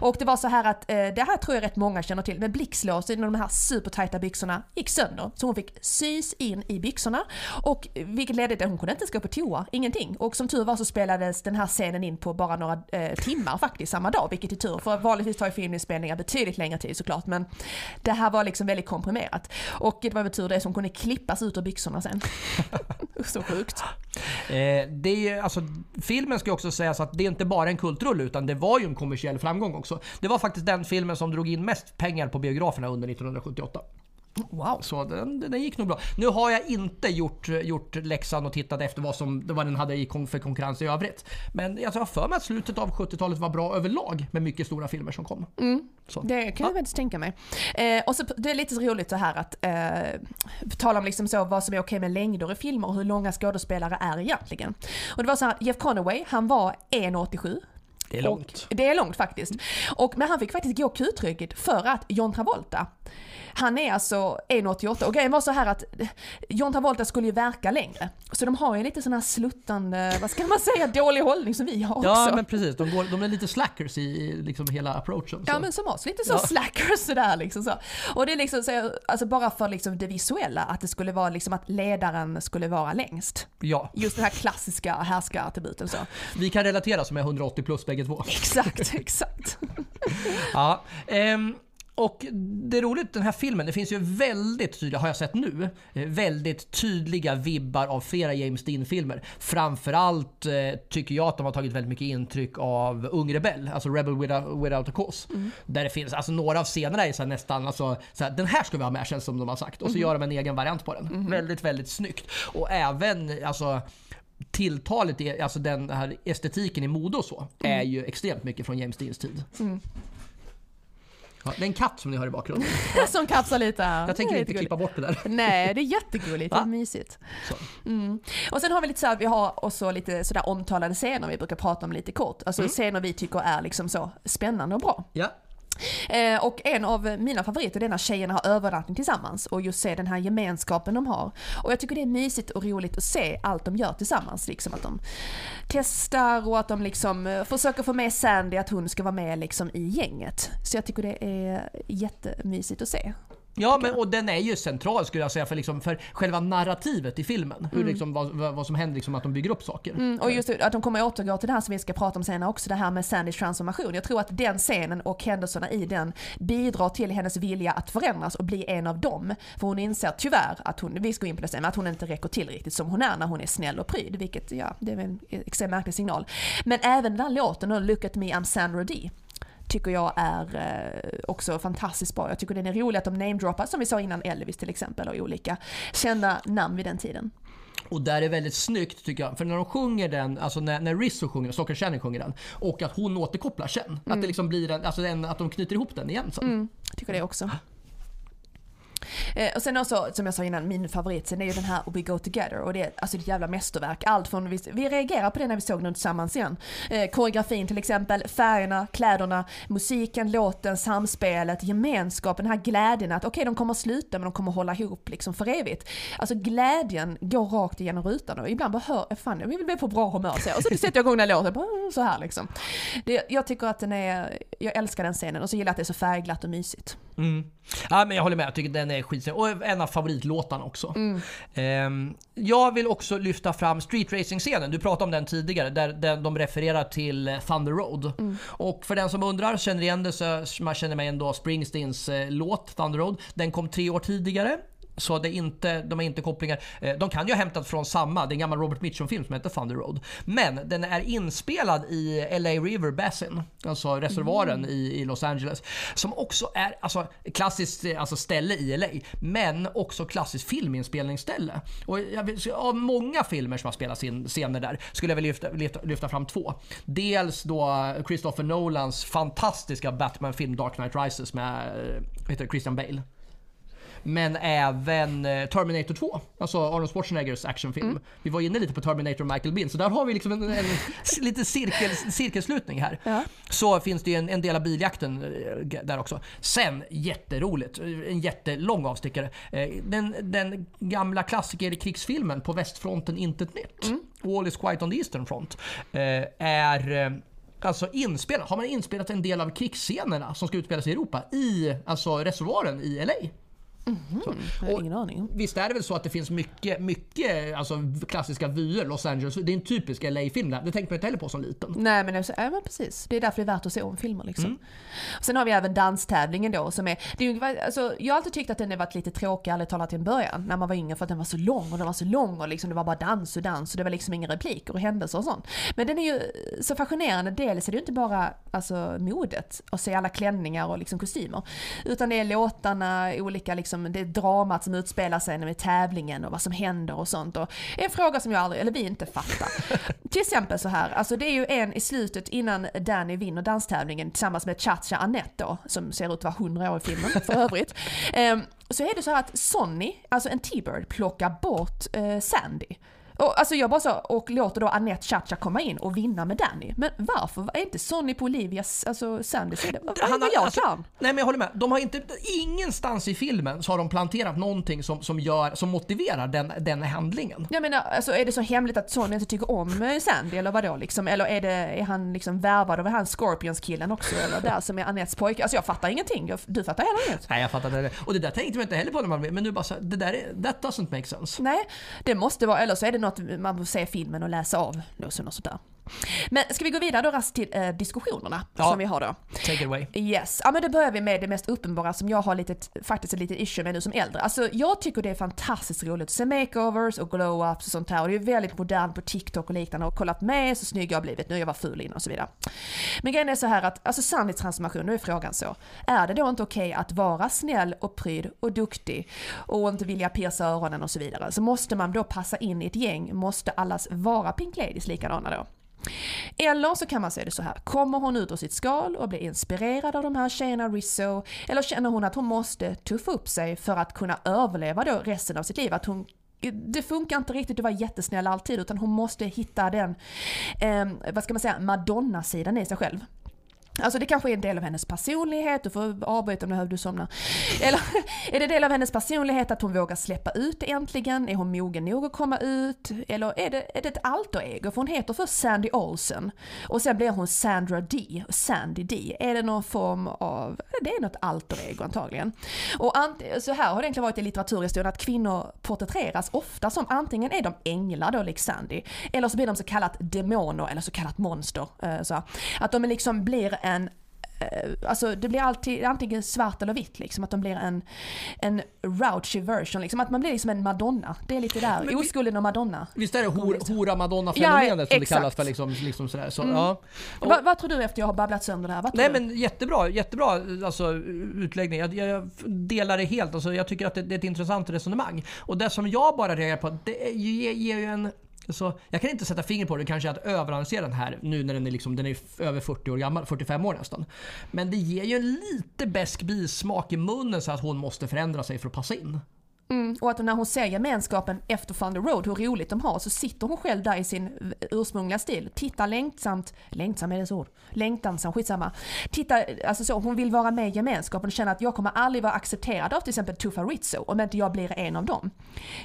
och det var så här att, eh, det här tror jag rätt många känner till, men blixtlåset i de här supertajta byxorna gick sönder. Så hon fick sys in i byxorna, och eh, vilket ledde till att hon kunde inte ens gå på toa, ingenting. Och som tur var så spelades den här scenen in på bara några eh, timmar faktiskt, samma dag, vilket är tur. För vanligtvis tar ju filminspelningar betydligt längre tid såklart, men det här var liksom väldigt komprimerat. Och det var väl tur det som kunde klippas ut ur byxorna sen. så sjukt. Eh, det är alltså, filmen ska ju också sägas att det är inte bara en kultrulle utan det var ju en kommersiell framgång också. Det var faktiskt den filmen som drog in mest pengar på biograferna under 1978. Wow. Så den, den gick nog bra. Nu har jag inte gjort, gjort läxan och tittat efter vad, som, vad den hade i kon- för konkurrens i övrigt. Men jag har för mig att slutet av 70-talet var bra överlag med mycket stora filmer som kom. Så. Det kan jag faktiskt tänka mig. Eh, och så, det är lite så roligt så här att eh, tala om liksom så vad som är okej med längder i filmer och hur långa skådespelare är egentligen. Och det var så här Jeff Conaway, han var 1,87. Det är långt. Och det är långt faktiskt. Och, men han fick faktiskt gå kutryggigt för att John Travolta, Han är alltså 1,88 och grejen var så här att John Travolta skulle ju verka längre. Så de har ju lite sån här sluttande, vad ska man säga, dålig hållning som vi har också. Ja men precis, de, går, de är lite slackers i, liksom hela approachen. Så. Ja men som oss, lite så Ja. slackers sådär liksom så. Och det är liksom så, alltså bara för liksom det visuella, att det skulle vara liksom att ledaren skulle vara längst. ja. Just den här klassiska härskarattributen så. Vi kan relatera som är 180 plus bägge två. Exakt, exakt. Ja, ehm, och det är roligt, den här filmen, det finns ju väldigt tydliga, har jag sett nu, eh, väldigt tydliga vibbar av flera James Dean-filmer. Framförallt eh, tycker jag att de har tagit väldigt mycket intryck av Ung Rebell, alltså Rebel Without, without a Cause. Där det finns, alltså några av scenerna är så här nästan, alltså, så här, den här ska vi ha med känns som de har sagt. Och så gör de en egen variant på den. Väldigt, väldigt snyggt. Och även, alltså tilltalet, alltså den här estetiken i mode och så, är ju extremt mycket från James Deans tid. Ja, det är en katt som ni hör i bakgrunden. Som kapslar lite. Jag tänker inte klippa bort det där. Nej, det är jättegulligt. Det är Va? mysigt. Mm. Och sen har vi lite så här, vi har också lite sådär omtalade scener vi brukar prata om lite kort. Alltså Mm. scener vi tycker är liksom så spännande och bra. Ja. Eh, och en av mina favoriter är när tjejerna har övernattning tillsammans och just se den här gemenskapen de har. Och jag tycker det är mysigt och roligt att se allt de gör tillsammans. Liksom att de testar och att de liksom eh, försöker få med Sandy att hon ska vara med liksom i gänget. Så jag tycker det är jättemysigt att se. Ja, men, och den är ju central skulle jag säga för, liksom, för själva narrativet i filmen. Hur, liksom, vad, vad som händer, liksom, att de bygger upp saker. Mm, och just det, att de kommer återgå till det här som vi ska prata om senare också, det här med Sandys transformation. Jag tror att den scenen och händelserna i den bidrar till hennes vilja att förändras och bli en av dem. För hon inser tyvärr att hon, vi ska gå in på det sen, men att hon inte räcker till riktigt som hon är när hon är snäll och pryd, vilket ja, det är en extremt märklig signal. Men även den här låten, Look at me I'm Sandra Dee tycker jag är eh, också fantastiskt bra. Jag tycker den är rolig att de namedroppar, som vi sa innan Elvis till exempel, och olika kända namn vid den tiden. Och där är väldigt snyggt tycker jag. För när de sjunger den, alltså när, när Rizzo sjunger, Stockholm Channing sjunger den och att hon återkopplar sen. Att det liksom blir en, alltså en, att de knyter ihop den igen sen. Mm, tycker det också. Eh, och sen också, som jag sa innan, min favorit sen är ju den här We Go Together och det är alltså ett jävla mästerverk. Allt från, vi, vi reagerar på det när vi såg den tillsammans igen. Eh, koreografin till exempel, färgerna, kläderna, musiken, låten, samspelet, gemenskapen, den här glädjen att okej de kommer att sluta men de kommer att hålla ihop liksom för evigt. Alltså glädjen går rakt igenom rutan och ibland bara hör, fan jag vill bli på bra humör så, och så sätter jag igång den här låten, bara, så här liksom. Det, jag tycker att den är, jag älskar den scenen och så gillar jag att det är så färgglatt och mysigt. Mm. Ja, men jag håller med, jag tycker den är skitsnygg. Och en av favoritlåtarna också. Mm. Ehm, jag vill också lyfta fram Street Racing-scenen. Du pratade om den tidigare, där, där de refererar till eh, Thunder Road. Mm. Och för den som undrar, känner igen det så man känner mig ändå Springsteens eh, låt Thunder Road. Den kom tre år tidigare. Så det är inte, de har inte kopplingar. Eh, De kan ju ha hämtat från samma, det är en gammal Robert Mitchum-film som heter Thunder Road. Men den är inspelad i LA River Basin, alltså reservoaren i, i Los Angeles. Som också är alltså, klassiskt eh, alltså, ställe i LA, men också klassiskt filminspelningsställe. Och jag av många filmer som har spelats in scener där skulle jag vilja lyfta, lyfta, lyfta fram två. Dels då Christopher Nolans fantastiska Batman-film Dark Knight Rises med eh, heter Christian Bale. Men även eh, Terminator 2, alltså Arnold Schwarzeneggers actionfilm. Vi var inne lite på Terminator och Michael Biehn, så där har vi liksom en, en lite cirkel, cirkelslutning här. Ja. Så finns det en, en del av biljakten eh, där också. Sen, jätteroligt, eh, en jättelång avstickare. Den, den gamla klassiker-krigsfilmen På västfronten intet nytt, All is quiet on the eastern front, är Alltså inspelad, har man inspelat en del av krigsscenerna som ska utspelas i Europa i alltså reservoaren i LA. Har Och ingen aning. Visst är det väl så att det finns mycket, mycket alltså, klassiska vyer, Los Angeles. Det är en typisk LA-film där. Det tänkte man inte heller på som liten. Nej men, det är så- ja, men precis, det är därför det är värt att se om filmer liksom. Mm. Sen har vi även danstävlingen då som är, det är alltså, jag har alltid tyckt att den har varit lite tråkig ärligt talat till en början när man var yngre för att den var så lång och den var så lång och liksom det var bara dans och dans och det var liksom inga repliker och händelser och sånt. Men den är ju så fascinerande, dels är det ju inte bara alltså, modet och se alla klänningar och liksom kostymer. Utan det är låtarna, olika liksom, det är dramat som utspelar sig med tävlingen och vad som händer och sånt. Och en fråga som jag aldrig, eller vi inte fattar. Till exempel så här, alltså det är ju en i slutet innan Danny vinner danstävlingen tillsammans med Chacha Annette då, som ser ut att vara 100 år i filmen för övrigt. Ehm, så är det så här att Sonny, alltså en T-Bird, plockar bort eh, Sandy. Och, alltså jag bara så, och låter då Annette Chacha komma in och vinna med Danny. Men varför? Är inte Sonny på Olivias, alltså Sandys sida? Vad vad har- jag alltså, kan? Nej men jag håller med. De har inte, ingenstans i filmen så har de planterat någonting som, som, gör, som motiverar den, den handlingen. Jag menar, alltså är det så hemligt att Sonny inte tycker om eh, Sandy eller vadå liksom? Eller är, det, är han liksom värvad av han Scorpions-killen också? Eller där som är Annettes pojke? Alltså jag fattar ingenting. Du fattar heller inget? Nej jag fattar det. Och det där tänkte man inte heller på när man men nu bara så här, det där är, that doesn't make sense. Nej, det måste vara, eller så är det något man får se filmen och läsa av. Något och sånt där. Men ska vi gå vidare då raskt till eh, diskussionerna Ja. som vi har då? Take it away. Yes, ja men då börjar vi med det mest uppenbara som jag har lite, faktiskt ett litet issue med nu som äldre. Alltså jag tycker det är fantastiskt roligt att se makeovers och glow-ups och sånt här och det är väldigt modernt på TikTok och liknande och kollat med så snygg jag har blivit, nu jag var ful innan och så vidare. Men grejen är så här att, alltså Sandys transformation, nu är frågan så. Är det då inte okej att vara snäll och pryd och duktig och inte vilja pierca öronen och så vidare? Så måste man då passa in i ett gäng, måste allas vara Pink Ladies likadana då? Eller så kan man säga det så här, kommer hon ut ur sitt skal och blir inspirerad av de här tjejerna Rizzo? Eller känner hon att hon måste tuffa upp sig för att kunna överleva då resten av sitt liv? Att hon det funkar inte riktigt att vara jättesnäll alltid utan hon måste hitta den, eh, vad ska man säga, Madonna-sidan i sig själv. Alltså det kanske är en del av hennes personlighet, du får avbryta om du behöver somna. somnar. Eller är det del av hennes personlighet att hon vågar släppa ut äntligen? Är hon mogen nog att komma ut? Eller är det, är det ett alter-ego? För hon heter först Sandy Olsen och sen blir hon Sandra D, Sandy D. Är det någon form av, det är något alter-ego antagligen. Och ant- så här har det egentligen varit i litteraturhistorien att kvinnor porträtteras ofta som antingen är de änglar då, lik Sandy, eller så blir de så kallat demoner eller så kallat monster. Eh, så. Att de liksom blir en eh, Alltså det blir alltid antingen svart eller vitt liksom, att de blir en, en rauchy version liksom, att man blir liksom en Madonna. Det är lite där, vi- oskulden och Madonna. Visst är det hor, hora madonna-fenomenet Ja, som det kallas för liksom, liksom sådär. Så, ja. Och- Vad, vad tror du efter jag har babblat sönder det här? Nej du? men jättebra, jättebra alltså, utläggning. Jag, jag delar det helt. Alltså, jag tycker att det, det är ett intressant resonemang. Och det som jag bara reagerar på, det ger ju en... Så jag kan inte sätta fingret på det, kanske att överanalysera den här nu när den är, liksom, den är över 40 år gammal, 45 år nästan. Men det ger ju en lite besk bismak i munnen så att hon måste förändra sig för att passa in. Mm, och att när hon ser gemenskapen efter Fun the Road, hur roligt de har, så sitter hon själv där i sin ursprungliga stil. Tittar längtsamt, längtsam är det så ord? Längtansam, skitsamma. Tittar, alltså så, hon vill vara med i gemenskapen och känner att jag kommer aldrig vara accepterad av till exempel Tuffa Rizzo om inte jag blir en av dem.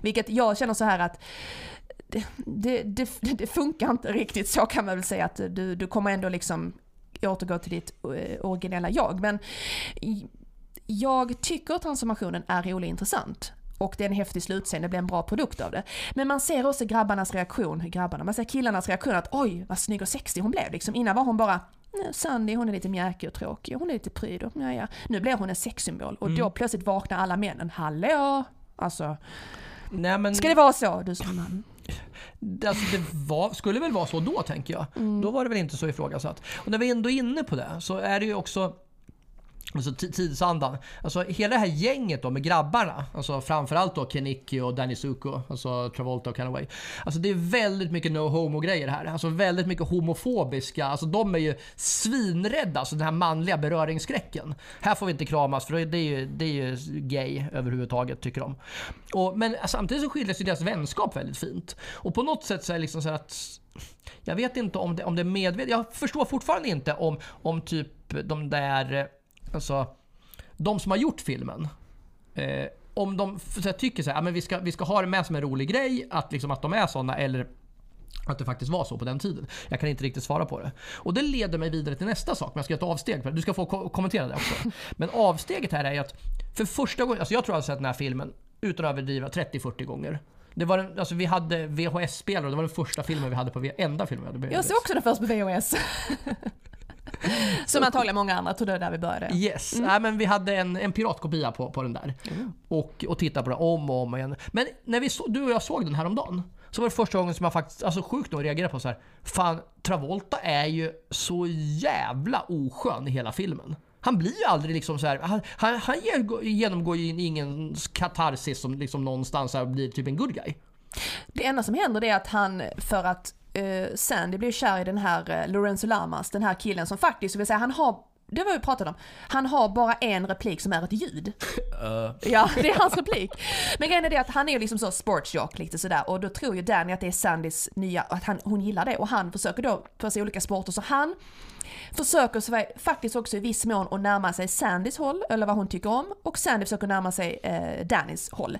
Vilket jag känner så här att det, det, det, funkar inte riktigt så kan man väl säga att du, du kommer ändå liksom återgå till ditt eh, originella jag. Men jag tycker transformationen är rolig och intressant. Och det är en häftig slutscen, det blir en bra produkt av det. Men man ser också grabbarnas reaktion, grabbarna, man ser killarnas reaktion att oj vad snygg och sexig hon blev. Liksom, innan var hon bara "Nej, Sandy hon är lite mjäkig och tråkig, hon är lite pryd och ja, ja. Nu blir hon en sexsymbol och då plötsligt vaknar alla männen. Hallå! Alltså, Nej, men, ska det vara så du som man? Det- Alltså det var, skulle väl vara så då tänker jag. Mm. Då var det väl inte så ifrågasatt. Och när vi ändå är inne på det så är det ju också Alltså tidsandan. Alltså hela det här gänget då med grabbarna, alltså framförallt då Kenicki och Danny Zuko, alltså Travolta och Canaway. Alltså det är väldigt mycket no homo grejer här. Alltså väldigt mycket homofobiska, alltså de är ju svinrädda, alltså den här manliga beröringsskräcken. Här får vi inte kramas för det är ju, det är ju gay överhuvudtaget tycker de. Och, men samtidigt så skildras ju deras vänskap väldigt fint. Och på något sätt så är det liksom så här att jag vet inte om det, om det är medvetet. Jag förstår fortfarande inte om, om typ de där, alltså, de som har gjort filmen. Eh, om de så här, tycker så här, "Ja, men vi ska, vi ska ha det med som en rolig grej, att, liksom, att de är såna eller att det faktiskt var så på den tiden. Jag kan inte riktigt svara på det. Och det leder mig vidare till nästa sak, men jag ska göra ett avsteg. Du ska få ko- kommentera det också. Men avsteget här är att för första gången, alltså jag tror jag har sett den här filmen, utan att överdriva, 30-40 gånger. Det var den, alltså vi hade VHS-spelare och det var den första filmen vi hade på enda filmen vi hade på VHS. Jag såg också den först på VHS. Som antagligen många andra trodde där vi började. Yes, Nej, men vi hade en, en piratkopia på, på den där. Och, och tittade på den om och om igen. Men när vi så, du och jag såg den här om dagen så var det första gången som jag faktiskt, alltså sjukt nog reagerade på så här. Fan, Travolta är ju så jävla oskön i hela filmen. Han blir ju aldrig liksom så här. Han, han, han genomgår ju ingen katarsis som liksom någonstans här blir typ en good guy. Det enda som händer det är att han, för att eh, Sandy blir kär i den här eh, Lorenzo Lamas, den här killen som faktiskt, vill säga han har det var vi pratade om. Han har bara en replik som är ett ljud. Uh. Ja, det är hans replik. Men grejen är det att han är ju liksom så sportsjock lite sådär och då tror ju Danny att det är Sandys nya, att han, hon gillar det och han försöker då på sig olika sporter så han försöker faktiskt också i viss mån att närma sig Sandys håll, eller vad hon tycker om, och Sandy försöker närma sig eh, Dannys håll.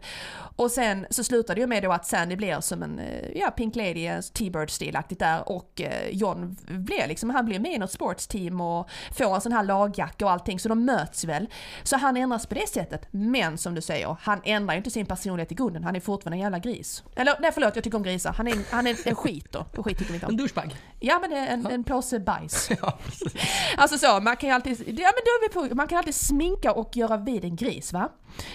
Och sen så slutar det ju med då att Sandy blir som en, eh, ja, Pink Lady, eh, T-Bird-stilaktigt där, och eh, John blir liksom, han blir med i något sportsteam och får en sån här lagjacka och allting, så de möts väl. Så han ändras på det sättet, men som du säger, han ändrar ju inte sin personlighet i grunden, han är fortfarande en jävla gris. Eller nej förlåt, jag tycker om grisar, han är, han är en skit då, och skit tycker vi inte om. En douchebag. Ja men en, en påse bajs. Ja, Alltså så, man kan ju alltid, ja men då är vi på, man kan alltid sminka och göra vid en gris va?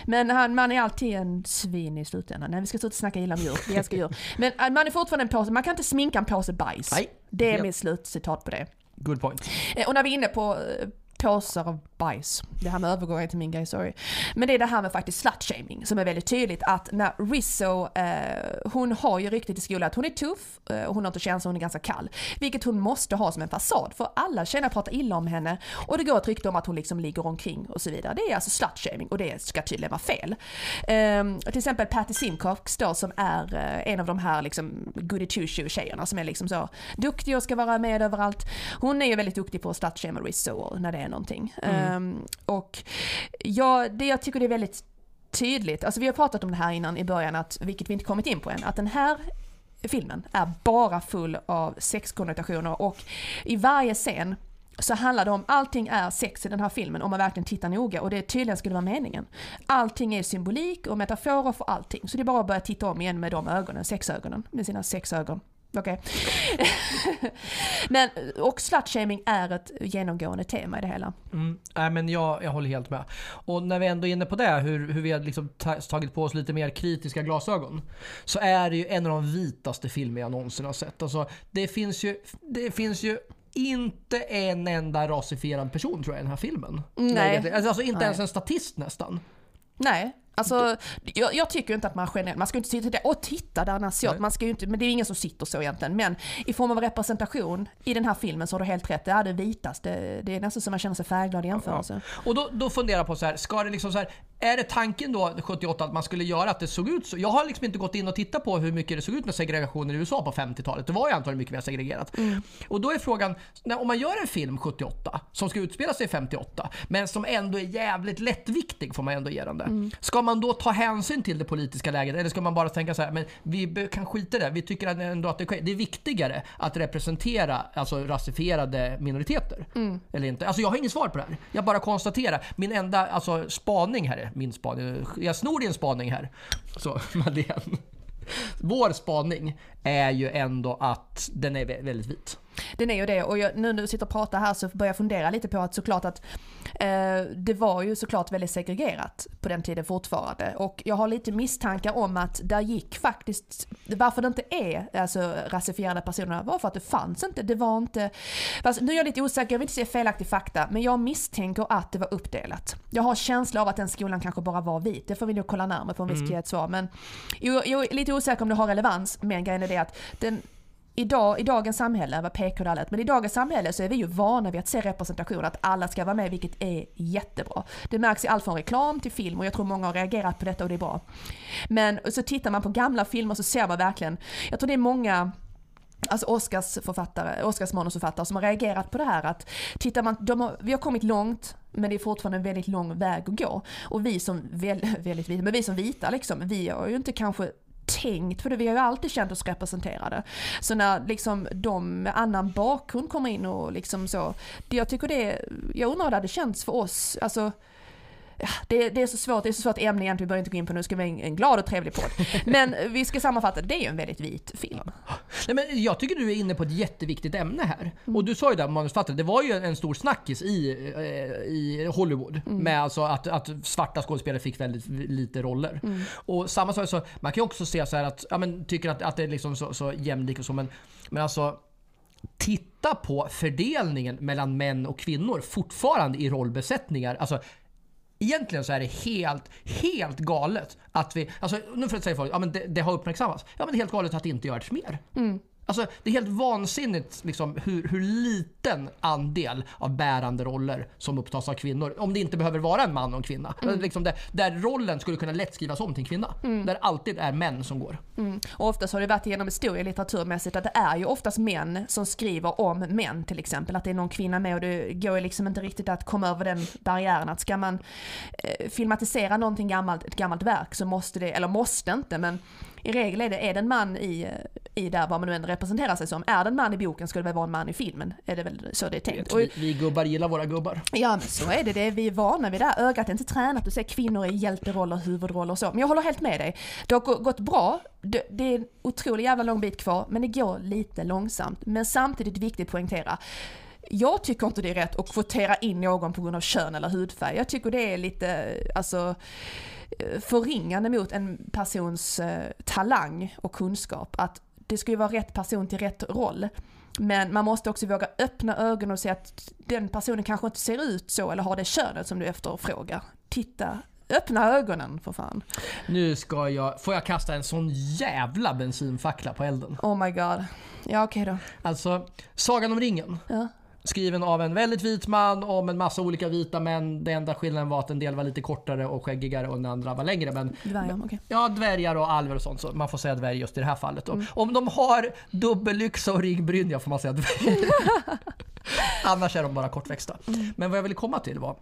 Men han, man är alltid en svin i slutändan. Nej vi ska sluta snacka illa om djur, vi älskar djur. Men äh, man är fortfarande en påse, man kan inte sminka en påse bajs. Nej. Det är Ja. mitt slutcitat på det. Good point. Eh, Och när vi är inne på eh, påsar av bajs, det här med övergången till min grej, sorry. Men det är det här med faktiskt slutshaming som är väldigt tydligt att när Rizzo, eh, hon har ju ryktet i skolan att hon är tuff, eh, och hon har inte känsla, hon är ganska kall. Vilket hon måste ha som en fasad för alla tjejerna pratar illa om henne och det går ett rykte om att hon liksom ligger omkring och så vidare. Det är alltså slutshaming och det ska tydligen vara fel. Eh, till exempel Patty Simcox då som är eh, en av de här liksom goody two shoe tjejerna som är liksom så duktig och ska vara med överallt. Hon är ju väldigt duktig på att slutshamea Rizzo när det är någonting. Ehm, Mm. Ehm, och ja, det jag tycker det är väldigt tydligt, alltså vi har pratat om det här innan i början, att, vilket vi inte kommit in på än, att den här filmen är bara full av sexkonnotationer och i varje scen så handlar det om, allting är sex i den här filmen om man verkligen tittar noga och det tydligen skulle vara meningen. Allting är symbolik och metaforer för allting. Så det är bara att börja titta om igen med de ögonen, sexögonen, med sina sexögon. Okej. Men, och slutshaming är ett genomgående tema i det hela. Mm. Nej, men jag, jag håller helt med. Och när vi ändå är inne på det, hur, hur vi har liksom ta, tagit på oss lite mer kritiska glasögon. Så är det ju en av de vitaste filmer jag någonsin har sett. Alltså, det, finns ju, det finns ju inte en enda rasifierad person tror jag i den här filmen. Nej. Alltså, alltså inte Nej. ens en statist nästan. Nej, alltså jag, jag tycker inte att man generellt, man ska inte sitta där och titta där en asiat, man ska inte, men det är ingen som sitter så egentligen. Men i form av representation i den här filmen så har du helt rätt, det är det vitaste, det är nästan som man känner sig färgglad i jämförelse. Och då, då funderar jag på så här, ska det liksom så här, är det tanken då 78 att man skulle göra att det såg ut så? Jag har liksom inte gått in och tittat på hur mycket det såg ut med segregationen i USA på 50-talet. Det var ju antagligen mycket mer segregerat. Och då är frågan, när, om man gör en film 78 som ska utspela sig 58 men som ändå är jävligt lättviktig får man ändå ge den det. Ska man då ta hänsyn till det politiska läget eller ska man bara tänka så här, men vi kan skita i det. Vi tycker att ändå att det, det är viktigare att representera alltså rasifierade minoriteter. Eller inte. Alltså jag har inget svar på det här. Jag bara konstaterar. Min enda alltså, spaning här är min spaning. Jag snor din spaning här. Så Madeleine. Vår spaning är ju ändå att den är vä- väldigt vit. Den är ju det och jag, nu när du sitter och pratar här så börjar jag fundera lite på att såklart att eh, det var ju såklart väldigt segregerat på den tiden fortfarande och jag har lite misstankar om att där gick faktiskt, varför det inte är alltså rasifierade personer var för att det fanns inte, det var inte, fast nu är jag lite osäker, jag vill inte säga felaktig fakta men jag misstänker att det var uppdelat. Jag har känsla av att den skolan kanske bara var vit, det får vi nog kolla närmare på om vi ska ge ett svar men jag, jag är lite osäker om det har relevans men grejen är det att den Idag, I dagens samhälle, vad pekar det allt, men i dagens samhälle så är vi ju vana vid att se representation, att alla ska vara med, vilket är jättebra. Det märks i allt från reklam till film och jag tror många har reagerat på detta och det är bra. Men så tittar man på gamla filmer så ser man verkligen, jag tror det är många Alltså Oscars författare, Oscars manusförfattare som har reagerat på det här att tittar man, de har, vi har kommit långt men det är fortfarande en väldigt lång väg att gå. Och vi som, väl, väldigt men vi som vita liksom, vi har ju inte kanske tänkt på det, vi har ju alltid känt oss representerade. Så när liksom de med annan bakgrund kommer in och liksom så, jag tycker det, jag undrar hur det hade känts för oss, alltså det, det är så svårt, det är så svårt ämne egentligen, vi behöver inte gå in på nu, ska vi ha en, en glad och trevlig podd. Men vi ska sammanfatta, det är ju en väldigt vit film. Nej, men jag tycker du är inne på ett jätteviktigt ämne här. Och du sa ju där manusförfattare, det var ju en stor snackis i, eh, i Hollywood. Med alltså att, att svarta skådespelare fick väldigt lite roller. Och samma sak, så, man kan ju också se så här att, ja men tycker att, att det är liksom så, så jämlikt och så men, men alltså Titta på fördelningen mellan män och kvinnor fortfarande i rollbesättningar. Alltså, Egentligen så är det helt, helt galet att vi... Alltså, nu får jag säga folk, ja men det, det har uppmärksammats. Ja men det är helt galet att det inte görs mer. Mm. Alltså, det är helt vansinnigt liksom, hur, hur liten andel av bärande roller som upptas av kvinnor. Om det inte behöver vara en man och en kvinna. Mm. Liksom där, där rollen skulle kunna lätt skrivas om till en kvinna. Där det alltid är män som går. Mm. Och oftast har det varit genom historia litteraturmässigt att det är ju oftast män som skriver om män till exempel. Att det är någon kvinna med och det går ju liksom inte riktigt att komma över den barriären. Att ska man eh, filmatisera någonting gammalt, ett gammalt verk så måste det, eller måste inte men i regel är det, är det en man i, eh, i där vad man nu än representerar sig som. Är det en man i boken ska det väl vara en man i filmen. Är det väl så det är tänkt. Vi, vi gubbar gillar våra gubbar. Ja men så är det, det är vi är vana vid det. Ögat är inte tränat att se kvinnor i hjälteroller, huvudroller och så. Men jag håller helt med dig. Det har gå- gått bra, det, det är en otroligt jävla lång bit kvar, men det går lite långsamt. Men samtidigt viktigt att poängtera. Jag tycker inte det är rätt att kvotera in någon på grund av kön eller hudfärg. Jag tycker det är lite, alltså förringande mot en persons eh, talang och kunskap. Att det ska ju vara rätt person till rätt roll. Men man måste också våga öppna ögonen och se att den personen kanske inte ser ut så eller har det könet som du efterfrågar. Titta, öppna ögonen för fan. Nu ska jag, får jag kasta en sån jävla bensinfackla på elden. Oh my god. Ja okej då. Alltså, Sagan om ringen. Ja. Skriven av en väldigt vit man om en massa olika vita män. Det enda skillnaden var att en del var lite kortare och skäggigare och den andra var längre. Men Dvärgar, okej. ja, dvärgar och alver och sånt. Så man får säga dvärg just i det här fallet. Då. Om de har dubbellyxa och ringbrynja får man säga dvärg. Annars är de bara kortväxta. Men vad jag ville komma till var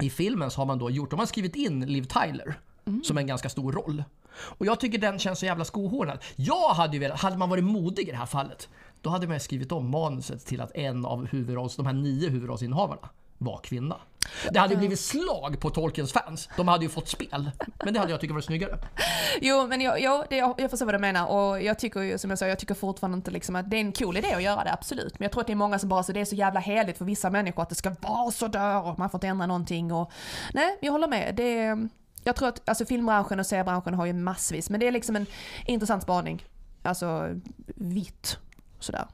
i filmen så har man då gjort, de har skrivit in Liv Tyler som en ganska stor roll. Och jag tycker den känns så jävla skohornad. Jag hade ju velat, hade man varit modig i det här fallet, då hade man skrivit om manuset till att en av huvudrolls, de här nio huvudrollsinnehavarna var kvinna. Det hade ju blivit slag på Tolkiens fans. De hade ju fått spel. Men det hade jag tyckt varit snyggare. Jo, men jag, jag, det, jag förstår vad du menar och jag tycker ju som jag sa, jag tycker fortfarande inte liksom att det är en cool idé att göra det, absolut. Men jag tror att det är många som bara så det är så jävla heligt för vissa människor att det ska vara så där och man får inte ändra någonting och nej, jag håller med. Det jag tror att alltså filmbranschen och seriebranschen har ju massvis, men det är liksom en intressant spaning. Alltså vitt sådär.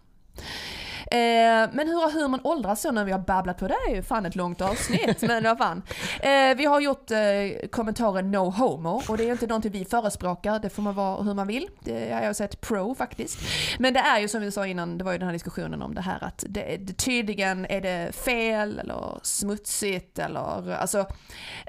Eh, men hur har humorn åldrats så när vi har babblat på? Det är ju fan ett långt avsnitt, men vad fan. Eh, vi har gjort eh, kommentaren No Homo och det är ju inte någonting vi förespråkar, det får man vara hur man vill. Det har jag sett pro faktiskt. Men det är ju som vi sa innan, det var ju den här diskussionen om det här att det, det, tydligen är det fel eller smutsigt eller alltså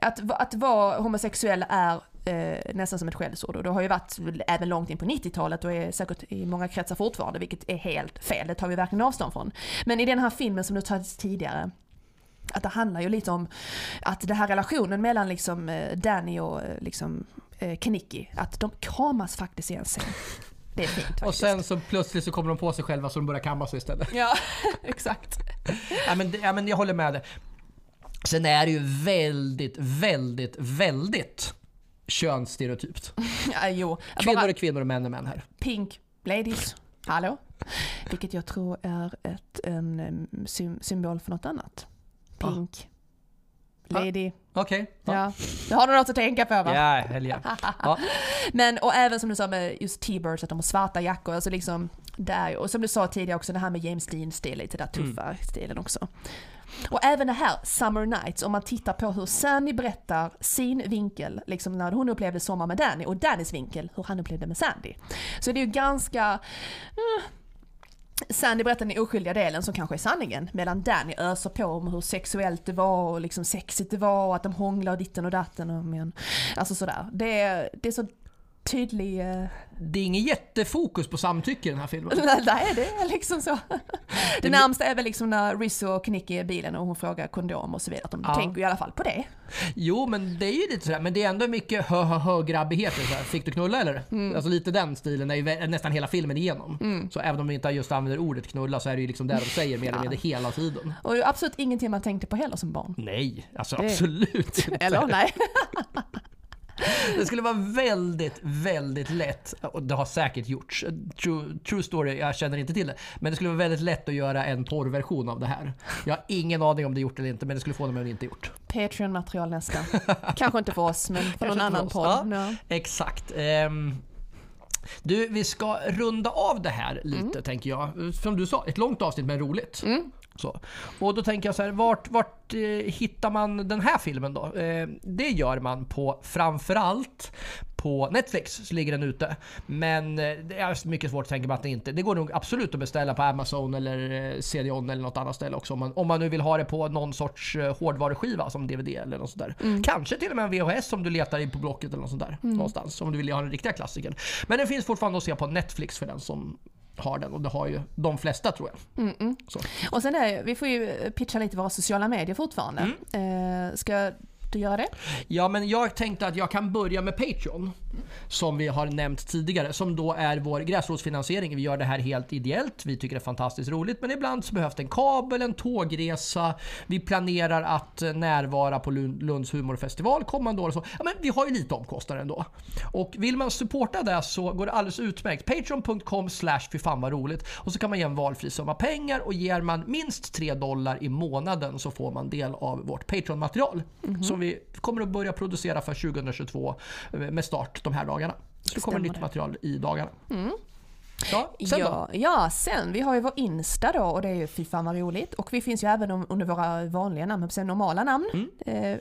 att, att vara homosexuell är eh, nästan som ett skällsord. Och det har ju varit även långt in på 90-talet och är säkert i många kretsar fortfarande, vilket är helt fel. Det tar vi verkligen avstånd från. Men i den här filmen som du tagit tidigare, att det handlar ju lite om att den här relationen mellan liksom eh, Danny och eh, liksom eh, Kenicki, att de kramas faktiskt i en scen. Det är fint faktiskt. Och sen så plötsligt så kommer de på sig själva så de börjar kamma sig istället. Ja, exakt. Ja, men, ja, men jag håller med dig. Sen är det ju väldigt, väldigt, väldigt könsstereotypt. Ja, jo. Kvinnor Bara är kvinnor och män är män här. pink ladies, hallå? Vilket jag tror är ett, en symbol för något annat. Pink. Lady. Okej. Ja. Då har du något att tänka på va? Ja, helga. Ja. Men och även som du sa med just T-Birds, att de har svarta jackor. Alltså liksom där. Och som du sa tidigare också det här med James Dean-stil, lite där tuffa stilen också. Och även det här Summer Nights, om man tittar på hur Sammy berättar sin vinkel, liksom när hon upplevde Sommar med Danny, och Dannys vinkel, hur han upplevde med Sandy. Så det är ju ganska... eh, Sandy berättar den oskyldiga delen som kanske är sanningen, medan Danny öser på om hur sexuellt det var och liksom sexigt det var och att de hånglade och ditten och datten. Och men, alltså sådär. Det det är så tydlig... eh, Det är inget jättefokus på samtycke i den här filmen. Nej, det är liksom så. Det närmsta är väl liksom när Rizzo och Knicky är i bilen och hon frågar kondom och så vidare. Att de Ja. tänker i alla fall på det. Jo, men det är ju lite sådär. Men det är ändå mycket hö hö hö här. Fick du knulla eller? Alltså lite den stilen är ju nästan hela filmen igenom. Så även om de inte just använder ordet knulla så är det ju liksom det de säger mer eller mindre hela tiden. Och absolut ingenting man tänkte på heller som barn. Nej, alltså Det- absolut inte. Eller? Nej. Det skulle vara väldigt, väldigt lätt, och det har säkert gjorts, true, true story, jag känner inte till det, men det skulle vara väldigt lätt att göra en porrversion av det här. Jag har ingen aning om det gjort eller inte, men det skulle få dem att inte gjort. Patreon-material nästa. Kanske inte för oss, men för någon annan oss. podd. Ja. Ja. Exakt. Ehm, du, vi ska runda av det här lite Mm. tänker jag. Som du sa, ett långt avsnitt men roligt. Så. Och då tänker jag så här, vart, vart eh, hittar man den här filmen då? Eh, det gör man på framförallt på Netflix så ligger den ute. Men eh, det är mycket svårt att tänka mig att det inte... Det går nog absolut att beställa på Amazon eller eh, CD-ON eller något annat ställe också. Om man, om man nu vill ha det på någon sorts eh, hårdvaruskiva som DVD eller något sånt där. Mm. Kanske till och med en VHS om du letar i på Blocket eller något sånt där. Någonstans. Om du vill ha den riktiga klassikern. Men den finns fortfarande att se på Netflix för den som har den och det har ju de flesta tror jag. Mm-mm. Så. Och sen är, vi får ju pitcha lite våra sociala medier fortfarande. Mm. Eh, ska du göra det? Ja, men jag tänkte att jag kan börja med Patreon. Som vi har nämnt tidigare. Som då är vår gräsrotsfinansiering. Vi gör det här helt ideellt. Vi tycker det är fantastiskt roligt. Men ibland så behövs det en kabel, en tågresa. Vi planerar att eh, närvara på Lund- Lunds humorfestival kommande år. Och så. Ja, men vi har ju lite omkostnader ändå. Och vill man supporta det så går det alldeles utmärkt. Patreon.com slash fan vad roligt. Och så kan man ge en valfri summa pengar. Och ger man minst 3 dollar i månaden så får man del av vårt Patreon-material. Som vi kommer att börja producera för 2022 med start de här dagarna. Så det kommer nytt material i dagarna. Ja, sen? Ja, ja, sen. Vi har ju vår Insta då och det är ju fy fan vad roligt. Och vi finns ju även under våra vanliga namn, sen normala namn. Mm.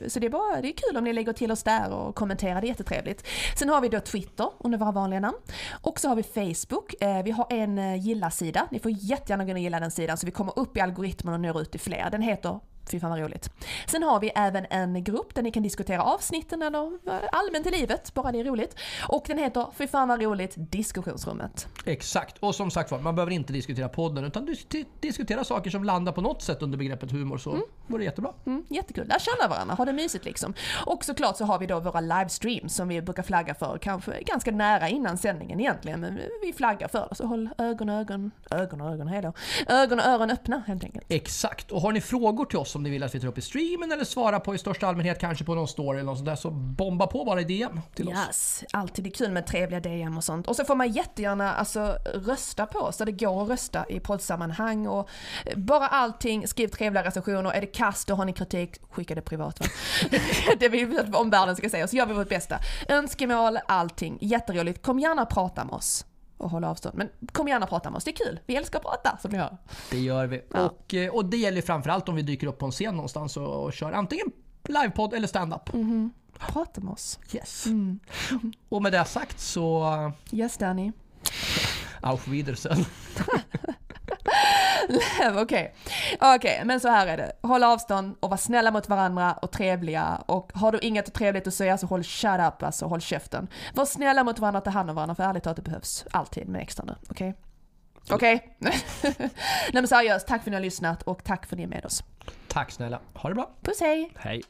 Eh, Så det är, bara, det är kul om ni lägger till oss där och kommenterar, det är jättetrevligt. Sen har vi då Twitter under våra vanliga namn. Och så har vi Facebook. Eh, Vi har en eh, gilla-sida. Ni får jättegärna gå in och gilla den sidan så vi kommer upp i algoritmen och når ut till fler. Den heter Fy fan vad roligt. Sen har vi även en grupp där ni kan diskutera avsnitten eller eh, allmänt i livet, bara det är roligt. Och den heter Fy fan vad roligt diskussionsrummet. Exakt. Och som sagt var, man behöver inte diskutera podden utan dis- diskutera saker som landar på något sätt under begreppet humor så vore det jättebra. Mm, jättekul, lär känna varandra, ha det mysigt liksom. Och såklart så har vi då våra livestreams som vi brukar flagga för, kanske ganska nära innan sändningen egentligen, men vi flaggar för det. Så håll ögon och ögon, ögon och ögon, hej då. Ögon och öron öppna helt enkelt. Exakt. Och har ni frågor till oss som ni vill att vi tar upp i streamen eller svarar på i största allmänhet, kanske på någon story eller något sånt där, så bomba på bara i DM till oss. Yes, alltid det är kul med trevliga DM och sånt. Och så får man jättegärna alltså, rösta på oss, så det går att rösta i poddsammanhang och bara allting, skriv trevliga recensioner. Är det kast och har ni kritik, skicka det privat va? det vill vi att omvärlden ska säga, så gör vi vårt bästa. Önskemål, allting, jätteroligt. Kom gärna och prata med oss. Och håll avstånd. Men kom gärna och prata med oss, det är kul. Vi älskar att prata som ni hör. Det gör vi. Ja. Och, eh, och det gäller framförallt om vi dyker upp på en scen någonstans och, och kör antingen livepodd eller stand-up. Prata med oss. Yes. Och med det sagt så... Yes Danny. Auf Wiedersehen. Okej, Okej, men så här är det. Håll avstånd och var snälla mot varandra och trevliga. Och har du inget trevligt att säga så håll shut up, alltså håll käften. Var snälla mot varandra och ta hand om varandra, för ärligt talat det behövs alltid med extra nu. Okej? Okej? Nej men seriöst, tack för att ni har lyssnat och tack för att ni är med oss. Tack snälla. Ha det bra. Puss hej! Hej.